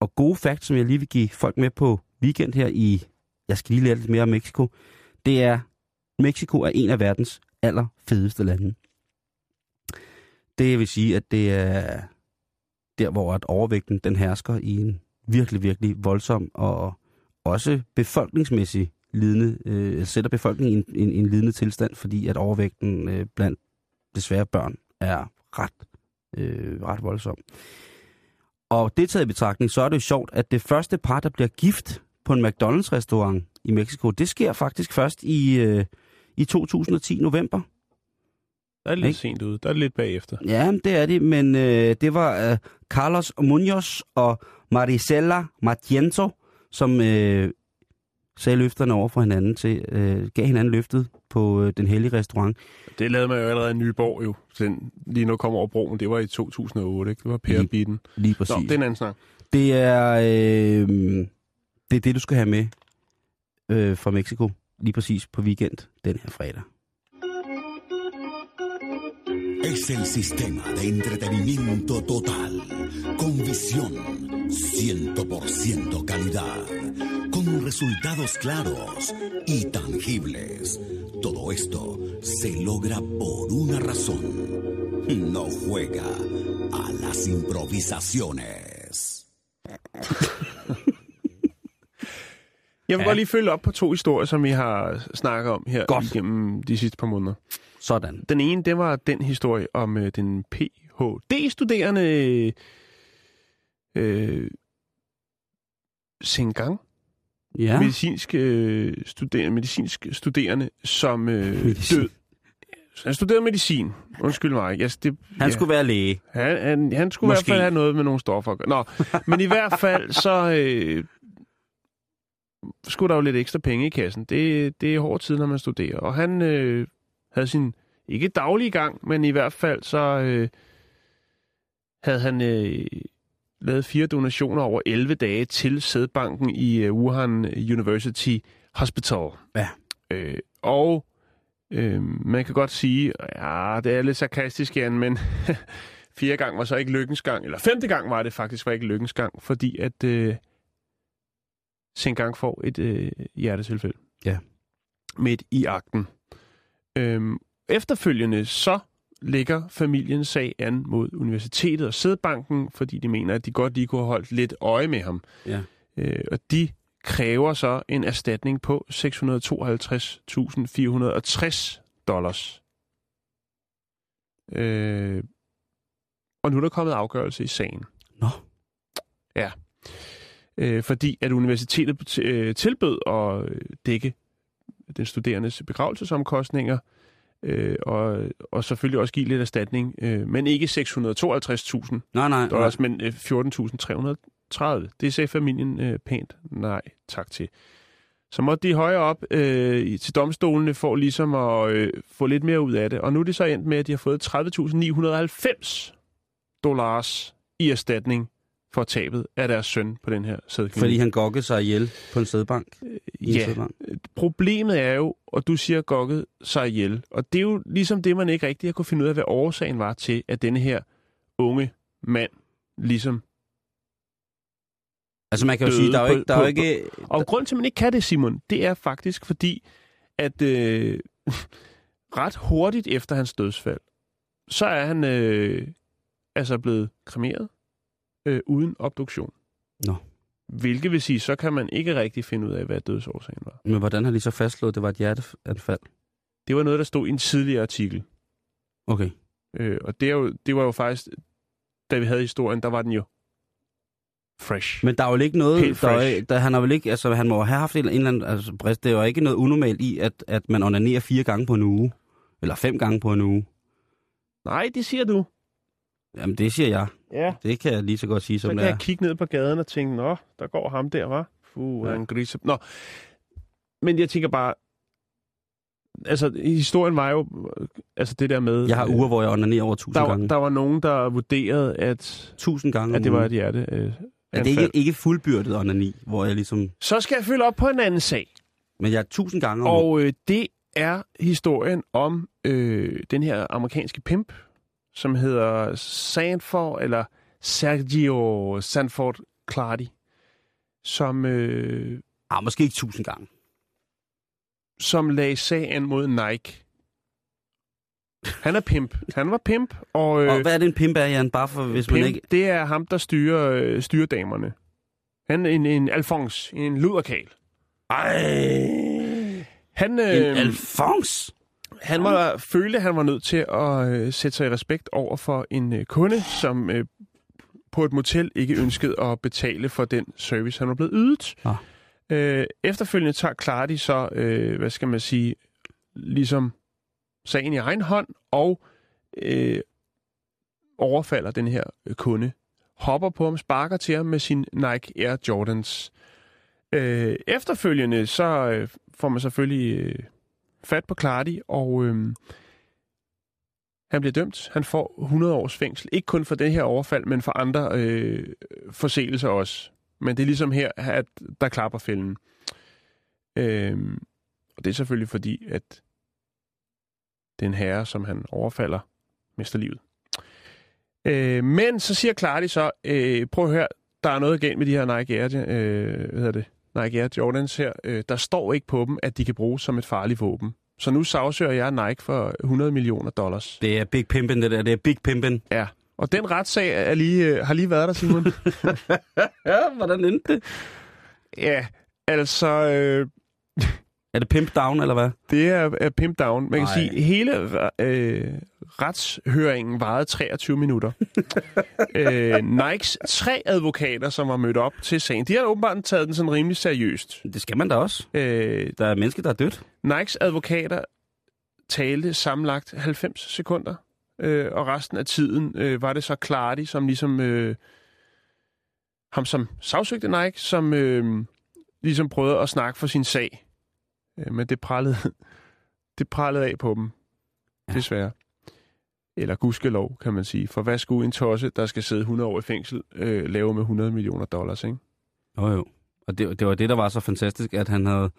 [SPEAKER 6] og gode facts, som jeg lige vil give folk med på weekend her i jeg skal lige lære lidt mere om Mexico, det er, Mexico er en af verdens allerfedeste lande. Det vil sige, at det er der, hvor at overvægten den hersker i en virkelig, virkelig voldsom og også befolkningsmæssig lidende, øh, sætter befolkningen i en, en, en lidende tilstand, fordi at overvægten øh, blandt desværre børn er ret, øh, ret voldsom. Og det taget i betragtning, så er det jo sjovt, at det første par, der bliver gift på en McDonald's-restaurant i Mexico, det sker faktisk først i, øh, i 2010 november.
[SPEAKER 7] Der er lidt
[SPEAKER 6] Ikke?
[SPEAKER 7] sent ude. Der er lidt bagefter.
[SPEAKER 6] Ja, det er det, men øh, det var øh, Carlos Munoz og Marisela Matiento, som øh, sagde løfterne over for hinanden til, øh, gav hinanden løftet på øh, den hellige restaurant.
[SPEAKER 7] Det lavede man jo allerede i Nyborg jo. Den, lige nu kommer over broen. Det var i 2008, ikke? Det var Per
[SPEAKER 6] Lige-
[SPEAKER 7] Bitten.
[SPEAKER 6] Lige
[SPEAKER 7] Nå,
[SPEAKER 6] præcis.
[SPEAKER 7] det er en anden snak.
[SPEAKER 6] Det er, øh, det er det, du skal have med øh, fra Mexico lige præcis på weekend den her fredag.
[SPEAKER 11] Es el sistema de entretenimiento total, con visión, 100% calidad, con resultados claros y tangibles. Todo esto se logra por una razón. No juega a las improvisaciones.
[SPEAKER 7] Jeg vil
[SPEAKER 6] Ja.
[SPEAKER 7] godt lige følge op på to historier, som vi har snakket om her
[SPEAKER 6] Godt.
[SPEAKER 7] igennem de sidste par måneder.
[SPEAKER 6] Sådan.
[SPEAKER 7] Den ene, det var den historie om øh, den Ph.D.-studerende øh, Sengang,
[SPEAKER 6] Ja.
[SPEAKER 7] ja. medicinsk, øh, studerende, medicinsk studerende, som øh,
[SPEAKER 6] Medicin.
[SPEAKER 7] død. Han studerede medicin. Undskyld mig. Yes, det,
[SPEAKER 6] Han skulle være læge.
[SPEAKER 7] Han, han, han skulle
[SPEAKER 6] Måske.
[SPEAKER 7] i hvert fald have noget med nogle stoffer. Nå, men i hvert fald så øh, skulle der jo lidt ekstra penge i kassen. Det, det er hård tid, når man studerer. Og han øh, havde sin, ikke daglige gang, men i hvert fald så øh, havde han øh, lavet fire donationer over 11 dage til sædbanken i øh, Wuhan University Hospital.
[SPEAKER 6] Ja.
[SPEAKER 7] Øh, og øh, man kan godt sige, ja, det er lidt sarkastisk, Jan, men fjerde gang var så ikke lykkens gang, eller femte gang var det faktisk var ikke lykkens gang, fordi at øh, Sengang får et øh, hjertetilfælde.
[SPEAKER 6] Ja.
[SPEAKER 7] Midt i akten. Øhm, efterfølgende så lægger familien sag an mod universitetet og sædbanken, fordi de mener, at de godt lige kunne have holdt lidt øje med ham.
[SPEAKER 6] Ja.
[SPEAKER 7] Øh, og de kræver så en erstatning på 652.460 dollars. Øh, og nu er der kommet afgørelse i sagen.
[SPEAKER 6] Nå.
[SPEAKER 7] Ja. Øh, fordi at universitetet øh, tilbød at dække den studerendes begravelsesomkostninger, øh, og, og selvfølgelig også give lidt erstatning, øh, men ikke 652.000
[SPEAKER 6] Nej, nej.
[SPEAKER 7] dollars, men øh, 14.330. Det sagde familien øh, pænt nej tak til. Så måtte de højere op øh, til domstolene for ligesom at øh, få lidt mere ud af det. Og nu er det så endt med, at de har fået 30.990 dollars i erstatning for tabet af deres søn på den her sædklinik.
[SPEAKER 6] Fordi han gokkede sig ihjel på en sædbank. I en
[SPEAKER 7] Ja,
[SPEAKER 6] sædbank.
[SPEAKER 7] problemet er jo, og du siger gokket sig ihjel, og det er jo ligesom det, man ikke rigtig har kunne finde ud af, hvad årsagen var til, at denne her unge mand ligesom...
[SPEAKER 6] Altså man kan jo sige, der er jo ikke... Der er jo ikke
[SPEAKER 7] Og grunden til, at man ikke kan det, Simon, det er faktisk fordi, at øh, ret hurtigt efter hans dødsfald, så er han øh, altså blevet kremeret øh, uden obduktion.
[SPEAKER 6] Nå.
[SPEAKER 7] Hvilket vil sige, så kan man ikke rigtig finde ud af, hvad dødsårsagen var.
[SPEAKER 6] Men hvordan har de så fastslået, at det var et hjerteanfald?
[SPEAKER 7] Det var noget, der stod i en tidligere artikel.
[SPEAKER 6] Okay.
[SPEAKER 7] Øh, og det, er jo, det var jo faktisk, da vi havde historien, der var den jo fresh.
[SPEAKER 6] Men der er jo ikke noget...
[SPEAKER 7] Helt
[SPEAKER 6] Der er, der, han har vel ikke... Altså, han må have haft en, en eller anden... Altså, brist. det er jo ikke noget unormalt i, at, at man onanerer fire gange på en uge. Eller fem gange på en uge.
[SPEAKER 7] Nej, det siger du.
[SPEAKER 6] Jamen, det siger jeg.
[SPEAKER 7] Ja.
[SPEAKER 6] Det kan jeg lige så godt sige,
[SPEAKER 7] Så
[SPEAKER 6] som
[SPEAKER 7] kan
[SPEAKER 6] det er.
[SPEAKER 7] jeg kigge ned på gaden og tænke, nå, der går ham der, var. Fuh,
[SPEAKER 6] Ja.
[SPEAKER 7] han grise. Nå, men jeg tænker bare, altså historien var jo, øh, altså det der med...
[SPEAKER 6] Jeg har
[SPEAKER 7] øh,
[SPEAKER 6] uger, hvor jeg onanerer over tusind
[SPEAKER 7] der,
[SPEAKER 6] gange.
[SPEAKER 7] der var nogen, der vurderede, at,
[SPEAKER 6] Tusind gange
[SPEAKER 7] at det var et hjerte. Øh,
[SPEAKER 6] det er
[SPEAKER 7] anfald.
[SPEAKER 6] ikke, ikke fuldbyrdet onani, hvor jeg ligesom...
[SPEAKER 7] Så skal jeg følge op på en anden sag.
[SPEAKER 6] Men jeg er tusind gange om.
[SPEAKER 7] Og øh, det er historien om øh, den her amerikanske pimp, som hedder Sanford, eller Sergio Sanford Clardy, som, øh,
[SPEAKER 6] Ah, måske ikke tusind gange.
[SPEAKER 7] som lagde sag an mod Nike. Han er pimp. Han var pimp, og, øh,
[SPEAKER 6] Og hvad er det en pimp er, Jan? Bare for, hvis man
[SPEAKER 7] pimp,
[SPEAKER 6] ikke...
[SPEAKER 7] det er ham, der styrer, øh, styrer damerne. Han er en, en Alfons, en luderkal.
[SPEAKER 6] Ej!
[SPEAKER 7] Han,
[SPEAKER 6] En
[SPEAKER 7] øh,
[SPEAKER 6] Alfons?
[SPEAKER 7] Han var, følte, at han var nødt til at øh, sætte sig i respekt over for en øh, kunde, som øh, på et motel ikke ønskede at betale for den service, han var blevet ydet.
[SPEAKER 6] Ah.
[SPEAKER 7] Øh, efterfølgende tager Clardy så, øh, hvad skal man sige, ligesom sagen i egen hånd, og øh, overfalder den her øh, kunde. Hopper på ham, sparker til ham med sin Nike Air Jordans. Øh, efterfølgende så øh, får man selvfølgelig øh, fat på Clardy, og øh, han bliver dømt. Han får 100 års fængsel. Ikke kun for det her overfald, men for andre øh, forseelser også. Men det er ligesom her, at der klapper fælden. Øh, og det er selvfølgelig fordi, at den herre, som han overfalder, mister livet. Øh, men så siger Clardy så, øh, prøv at høre, der er noget galt med de her Nike Air, øh, hvad hedder det? Nike Air Jordans her. Øh, der står ikke på dem, at de kan bruges som et farligt våben. Så nu sagsøger jeg Nike for 100 millioner dollars.
[SPEAKER 6] Det er Big Pimpin, det der. Det er Big Pimpin.
[SPEAKER 7] Ja. Og den retssag er lige, øh, har lige været der, Simon.
[SPEAKER 6] Ja, hvordan endte det?
[SPEAKER 7] ja, Altså, øh,
[SPEAKER 6] Er det pimp down, eller hvad?
[SPEAKER 7] det er, er pimp down. Man kan
[SPEAKER 6] Ej.
[SPEAKER 7] sige, hele øh, retshøringen varede 23 minutter. øh, Nikes tre advokater, som var mødt op til sagen, de har åbenbart taget den sådan rimelig seriøst.
[SPEAKER 6] Det skal man da også.
[SPEAKER 7] Øh,
[SPEAKER 6] Der er mennesker, der er dødt.
[SPEAKER 7] Nikes advokater talte samlet 90 sekunder, øh, og resten af tiden øh, var det så Clardy, som ligesom øh, ham som sagsøgte Nike, som øh, ligesom prøvede at snakke for sin sag. Øh, men det prallede, det prallede af på dem,
[SPEAKER 6] Ja.
[SPEAKER 7] desværre. Eller gudskelov, kan man sige. For hvad skulle en tosse, der skal sidde 100 år i fængsel, øh, lave med 100 millioner dollars, ikke?
[SPEAKER 6] Jo, jo. Og det, det var det, der var så fantastisk, at han havde...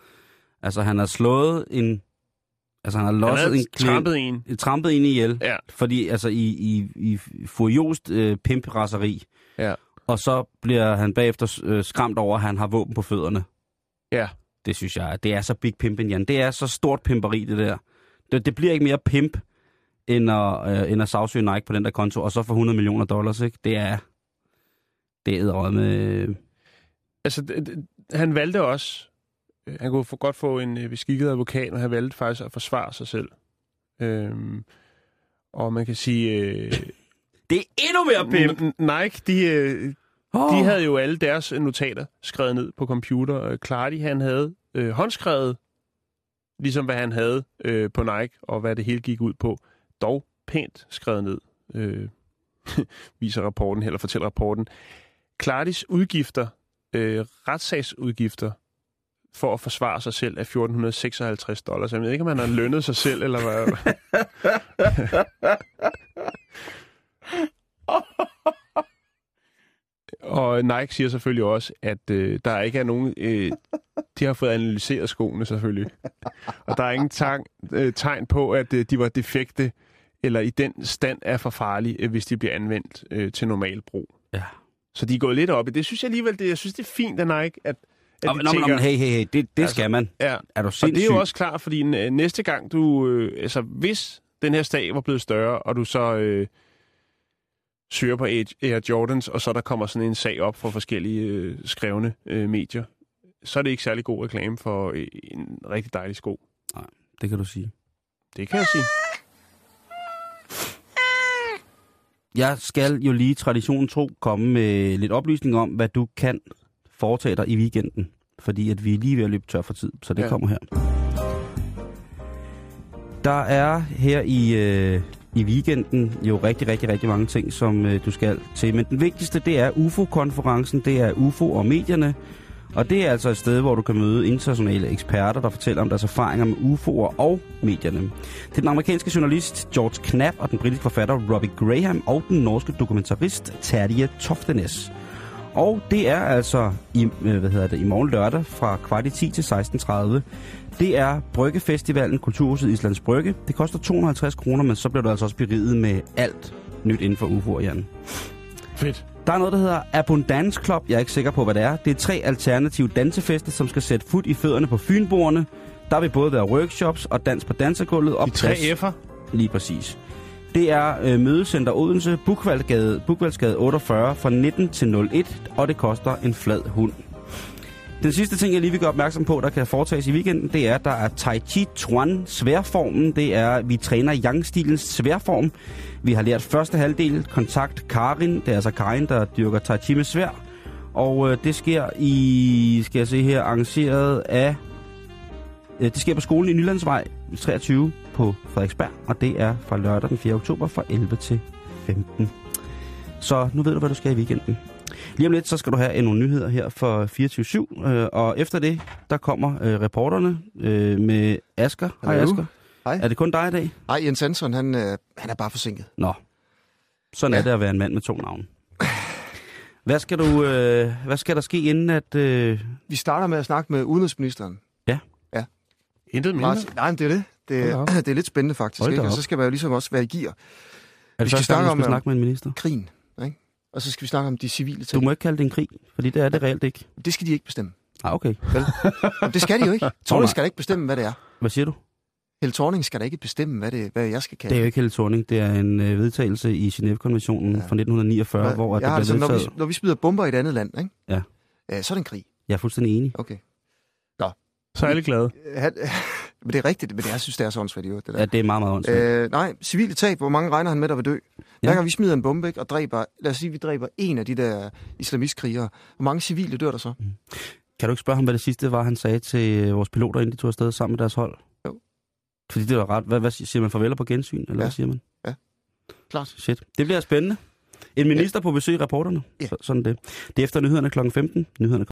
[SPEAKER 6] Altså, han har slået en... Altså, han har
[SPEAKER 7] Han
[SPEAKER 6] losset
[SPEAKER 7] havde
[SPEAKER 6] en klient-
[SPEAKER 7] trampet en.
[SPEAKER 6] trampet en ihjel.
[SPEAKER 7] Ja.
[SPEAKER 6] Fordi, altså, i, i, i furiost øh, pimp-raseri.
[SPEAKER 7] Ja.
[SPEAKER 6] Og så bliver han bagefter øh, skræmt over, at han har våben på fødderne.
[SPEAKER 7] Ja.
[SPEAKER 6] Det synes jeg, det er så big pimpen, Jan. Det er så stort pimperi, det der. Det, det bliver ikke mere pimp, end at, øh, end at sagsøge Nike på den der konto, og så for 100 millioner dollars, ikke? Det er... Det er med...
[SPEAKER 7] Altså, d- d- han valgte også, øh, han kunne få, godt få en øh, beskikket advokat, men han valgte faktisk at forsvare sig selv. Øhm, og man kan sige... Øh,
[SPEAKER 6] Det er endnu mere pimp!
[SPEAKER 7] Nike, de, øh,
[SPEAKER 6] Oh.
[SPEAKER 7] de havde jo alle deres øh, notater skrevet ned på computer. Øh, Clardy, han havde øh, håndskrevet, ligesom hvad han havde øh, på Nike, og hvad det hele gik ud på. Dog pænt skrevet ned, øh, viser rapporten, eller fortæller rapporten. Clardys udgifter, øh, retssagsudgifter, for at forsvare sig selv er 1456 dollars. Jeg ved ikke, om han har lønnet sig selv, eller hvad. Og Nike siger selvfølgelig også, at øh, der ikke er nogen... Øh, de har fået analyseret skoene selvfølgelig. Og der er ingen tang, øh, tegn på, at øh, de var defekte, eller i den stand er for farlige, øh, hvis de bliver anvendt øh, til normal brug.
[SPEAKER 6] Ja.
[SPEAKER 7] Så de er gået lidt op i det. synes jeg alligevel, det, jeg synes, det er fint af Nike, at, at
[SPEAKER 6] Nå,
[SPEAKER 7] de tænker...
[SPEAKER 6] nå, hey, hey, hey, det, det
[SPEAKER 7] Altså,
[SPEAKER 6] skal man.
[SPEAKER 7] Ja,
[SPEAKER 6] Er du
[SPEAKER 7] og
[SPEAKER 6] sindssyg?
[SPEAKER 7] det er jo også klart, fordi øh, næste gang du... Øh, altså, hvis den her sag var blevet større, og du så øh, søger på Air Jordans, og så der kommer sådan en sag op for forskellige øh, skrevne øh, medier, så er det ikke særlig god reklame for øh, en rigtig dejlig sko.
[SPEAKER 6] Det kan du sige.
[SPEAKER 7] Det kan jeg sige.
[SPEAKER 6] Jeg skal jo lige traditionen tro komme med lidt oplysning om, hvad du kan foretage dig i weekenden. Fordi at vi er lige ved at løbe tør for tid, så det
[SPEAKER 7] Ja.
[SPEAKER 6] kommer her. Der er her i, øh, i weekenden jo rigtig, rigtig, rigtig mange ting, som øh, du skal til. Men den vigtigste, det er UFO-konferencen, det er UFO og medierne. Og det er altså et sted, hvor du kan møde internationale eksperter, der fortæller om deres erfaringer med UFO'er og medierne. Det er den amerikanske journalist George Knapp og den britiske forfatter Robbie Graham og den norske dokumentarist Terje Toftenes. Og det er altså i, øh, hvad hedder det, i morgen lørdag fra kvart i 10 til 16.30. Det er Bryggefestivalen Kulturhuset Islands Brygge. Det koster 250 kroner, men så bliver du altså også beriget med alt nyt inden for UFO'er, Jan.
[SPEAKER 7] Fedt.
[SPEAKER 6] Der er noget, der hedder Abundance Club. Jeg er ikke sikker på, hvad det er. Det er tre alternative dansefester, som skal sætte fod i fødderne på Fynboerne. Der vil både være workshops og dans på dansegulvet. Og
[SPEAKER 7] De tre F'er.
[SPEAKER 6] Lige præcis. Det er øh, Mødecenter Odense, Bukvaldsgade, Bukvaldsgade 48 fra 19 til 01, og det koster en flad hund. Den sidste ting, jeg lige vil gøre opmærksom på, der kan foretages i weekenden, det er, at der er Tai Chi Chuan sværformen. Det er, at vi træner Yang-stilens sværform. Vi har lært første halvdel, kontakt Karin. Det er altså Karin, der dyrker Tai Chi med svær. Og øh, det sker i, skal jeg se her, arrangeret af... Øh, det sker på skolen i Nylandsvej 23 på Frederiksberg, og det er fra lørdag den 4. oktober fra 11 til 15. Så nu ved du, hvad du skal i weekenden. Lige om lidt, så skal du have nogle nyheder her for 24-7, øh, og efter det, der kommer øh, reporterne øh, med Asker. Hej. Asker.
[SPEAKER 12] Hej.
[SPEAKER 6] Er det kun dig i dag?
[SPEAKER 12] Nej, Jens Hansen, han, øh, han er bare forsinket.
[SPEAKER 6] Nå. Sådan ja.
[SPEAKER 12] Ja.
[SPEAKER 6] er det at være en mand med to navne. Hvad skal, du, øh, hvad skal der ske inden at... Øh...
[SPEAKER 12] Vi starter med at snakke med udenrigsministeren.
[SPEAKER 7] Intet mindre.
[SPEAKER 12] Martin, nej, men det er det. Det, er- det er lidt spændende faktisk. Ikke? Og så skal man jo ligesom også være i gear.
[SPEAKER 6] Er det
[SPEAKER 12] Vi skal snakke
[SPEAKER 6] du
[SPEAKER 12] om,
[SPEAKER 6] skal
[SPEAKER 12] om-
[SPEAKER 6] snakke med en minister?
[SPEAKER 12] Krigen. Og så skal vi snakke om de civile
[SPEAKER 6] Du
[SPEAKER 12] ting.
[SPEAKER 6] må ikke kalde det en krig, fordi det er det reelt ikke.
[SPEAKER 12] Det skal de ikke bestemme.
[SPEAKER 6] Ah, okay.
[SPEAKER 12] Jamen, det skal de jo ikke.
[SPEAKER 6] nej.
[SPEAKER 12] Thorning skal da ikke bestemme, hvad det er.
[SPEAKER 6] Hvad siger du?
[SPEAKER 12] Helle Thorning skal da ikke bestemme, hvad, det, hvad jeg skal kalde
[SPEAKER 6] Det er jo ikke Helle Thorning. Det er en øh, vedtagelse i Genève-konventionen ja. fra 1949,
[SPEAKER 12] Hvad-
[SPEAKER 6] hvor at
[SPEAKER 12] jeg det når,
[SPEAKER 6] vedtaget...
[SPEAKER 12] vi, når vi smider bomber i et andet land, ikke?
[SPEAKER 6] Ja.
[SPEAKER 12] Øh, så er det en krig.
[SPEAKER 6] Jeg er fuldstændig enig.
[SPEAKER 12] Okay.
[SPEAKER 7] Så er alle glade.
[SPEAKER 12] Men det er rigtigt, men det, jeg synes, det er så åndssvagt, i øvrigt, det der.
[SPEAKER 6] Ja, det er meget, meget åndssvagt.
[SPEAKER 12] Øh, nej, civile tab, hvor mange regner han med, der vil dø? Hver gang vi smider en bombe, ikke, og dræber, lad os sige, vi dræber en af de der islamistkrigere, hvor mange civile dør der så?
[SPEAKER 6] Kan du ikke spørge ham, hvad det sidste var, han sagde til øh, vores piloter, inden de tog afsted sammen med deres hold?
[SPEAKER 12] Jo.
[SPEAKER 6] Fordi det var ret... Hvad, hvad siger man? Farvel på gensyn? Eller
[SPEAKER 12] Ja.
[SPEAKER 6] hvad siger man?
[SPEAKER 12] Ja, klart.
[SPEAKER 6] Shit. Det bliver spændende. En minister på besøg i reporterne.
[SPEAKER 12] Ja.
[SPEAKER 6] Så, sådan det. Det er efter nyhederne kl. 15. Nyhederne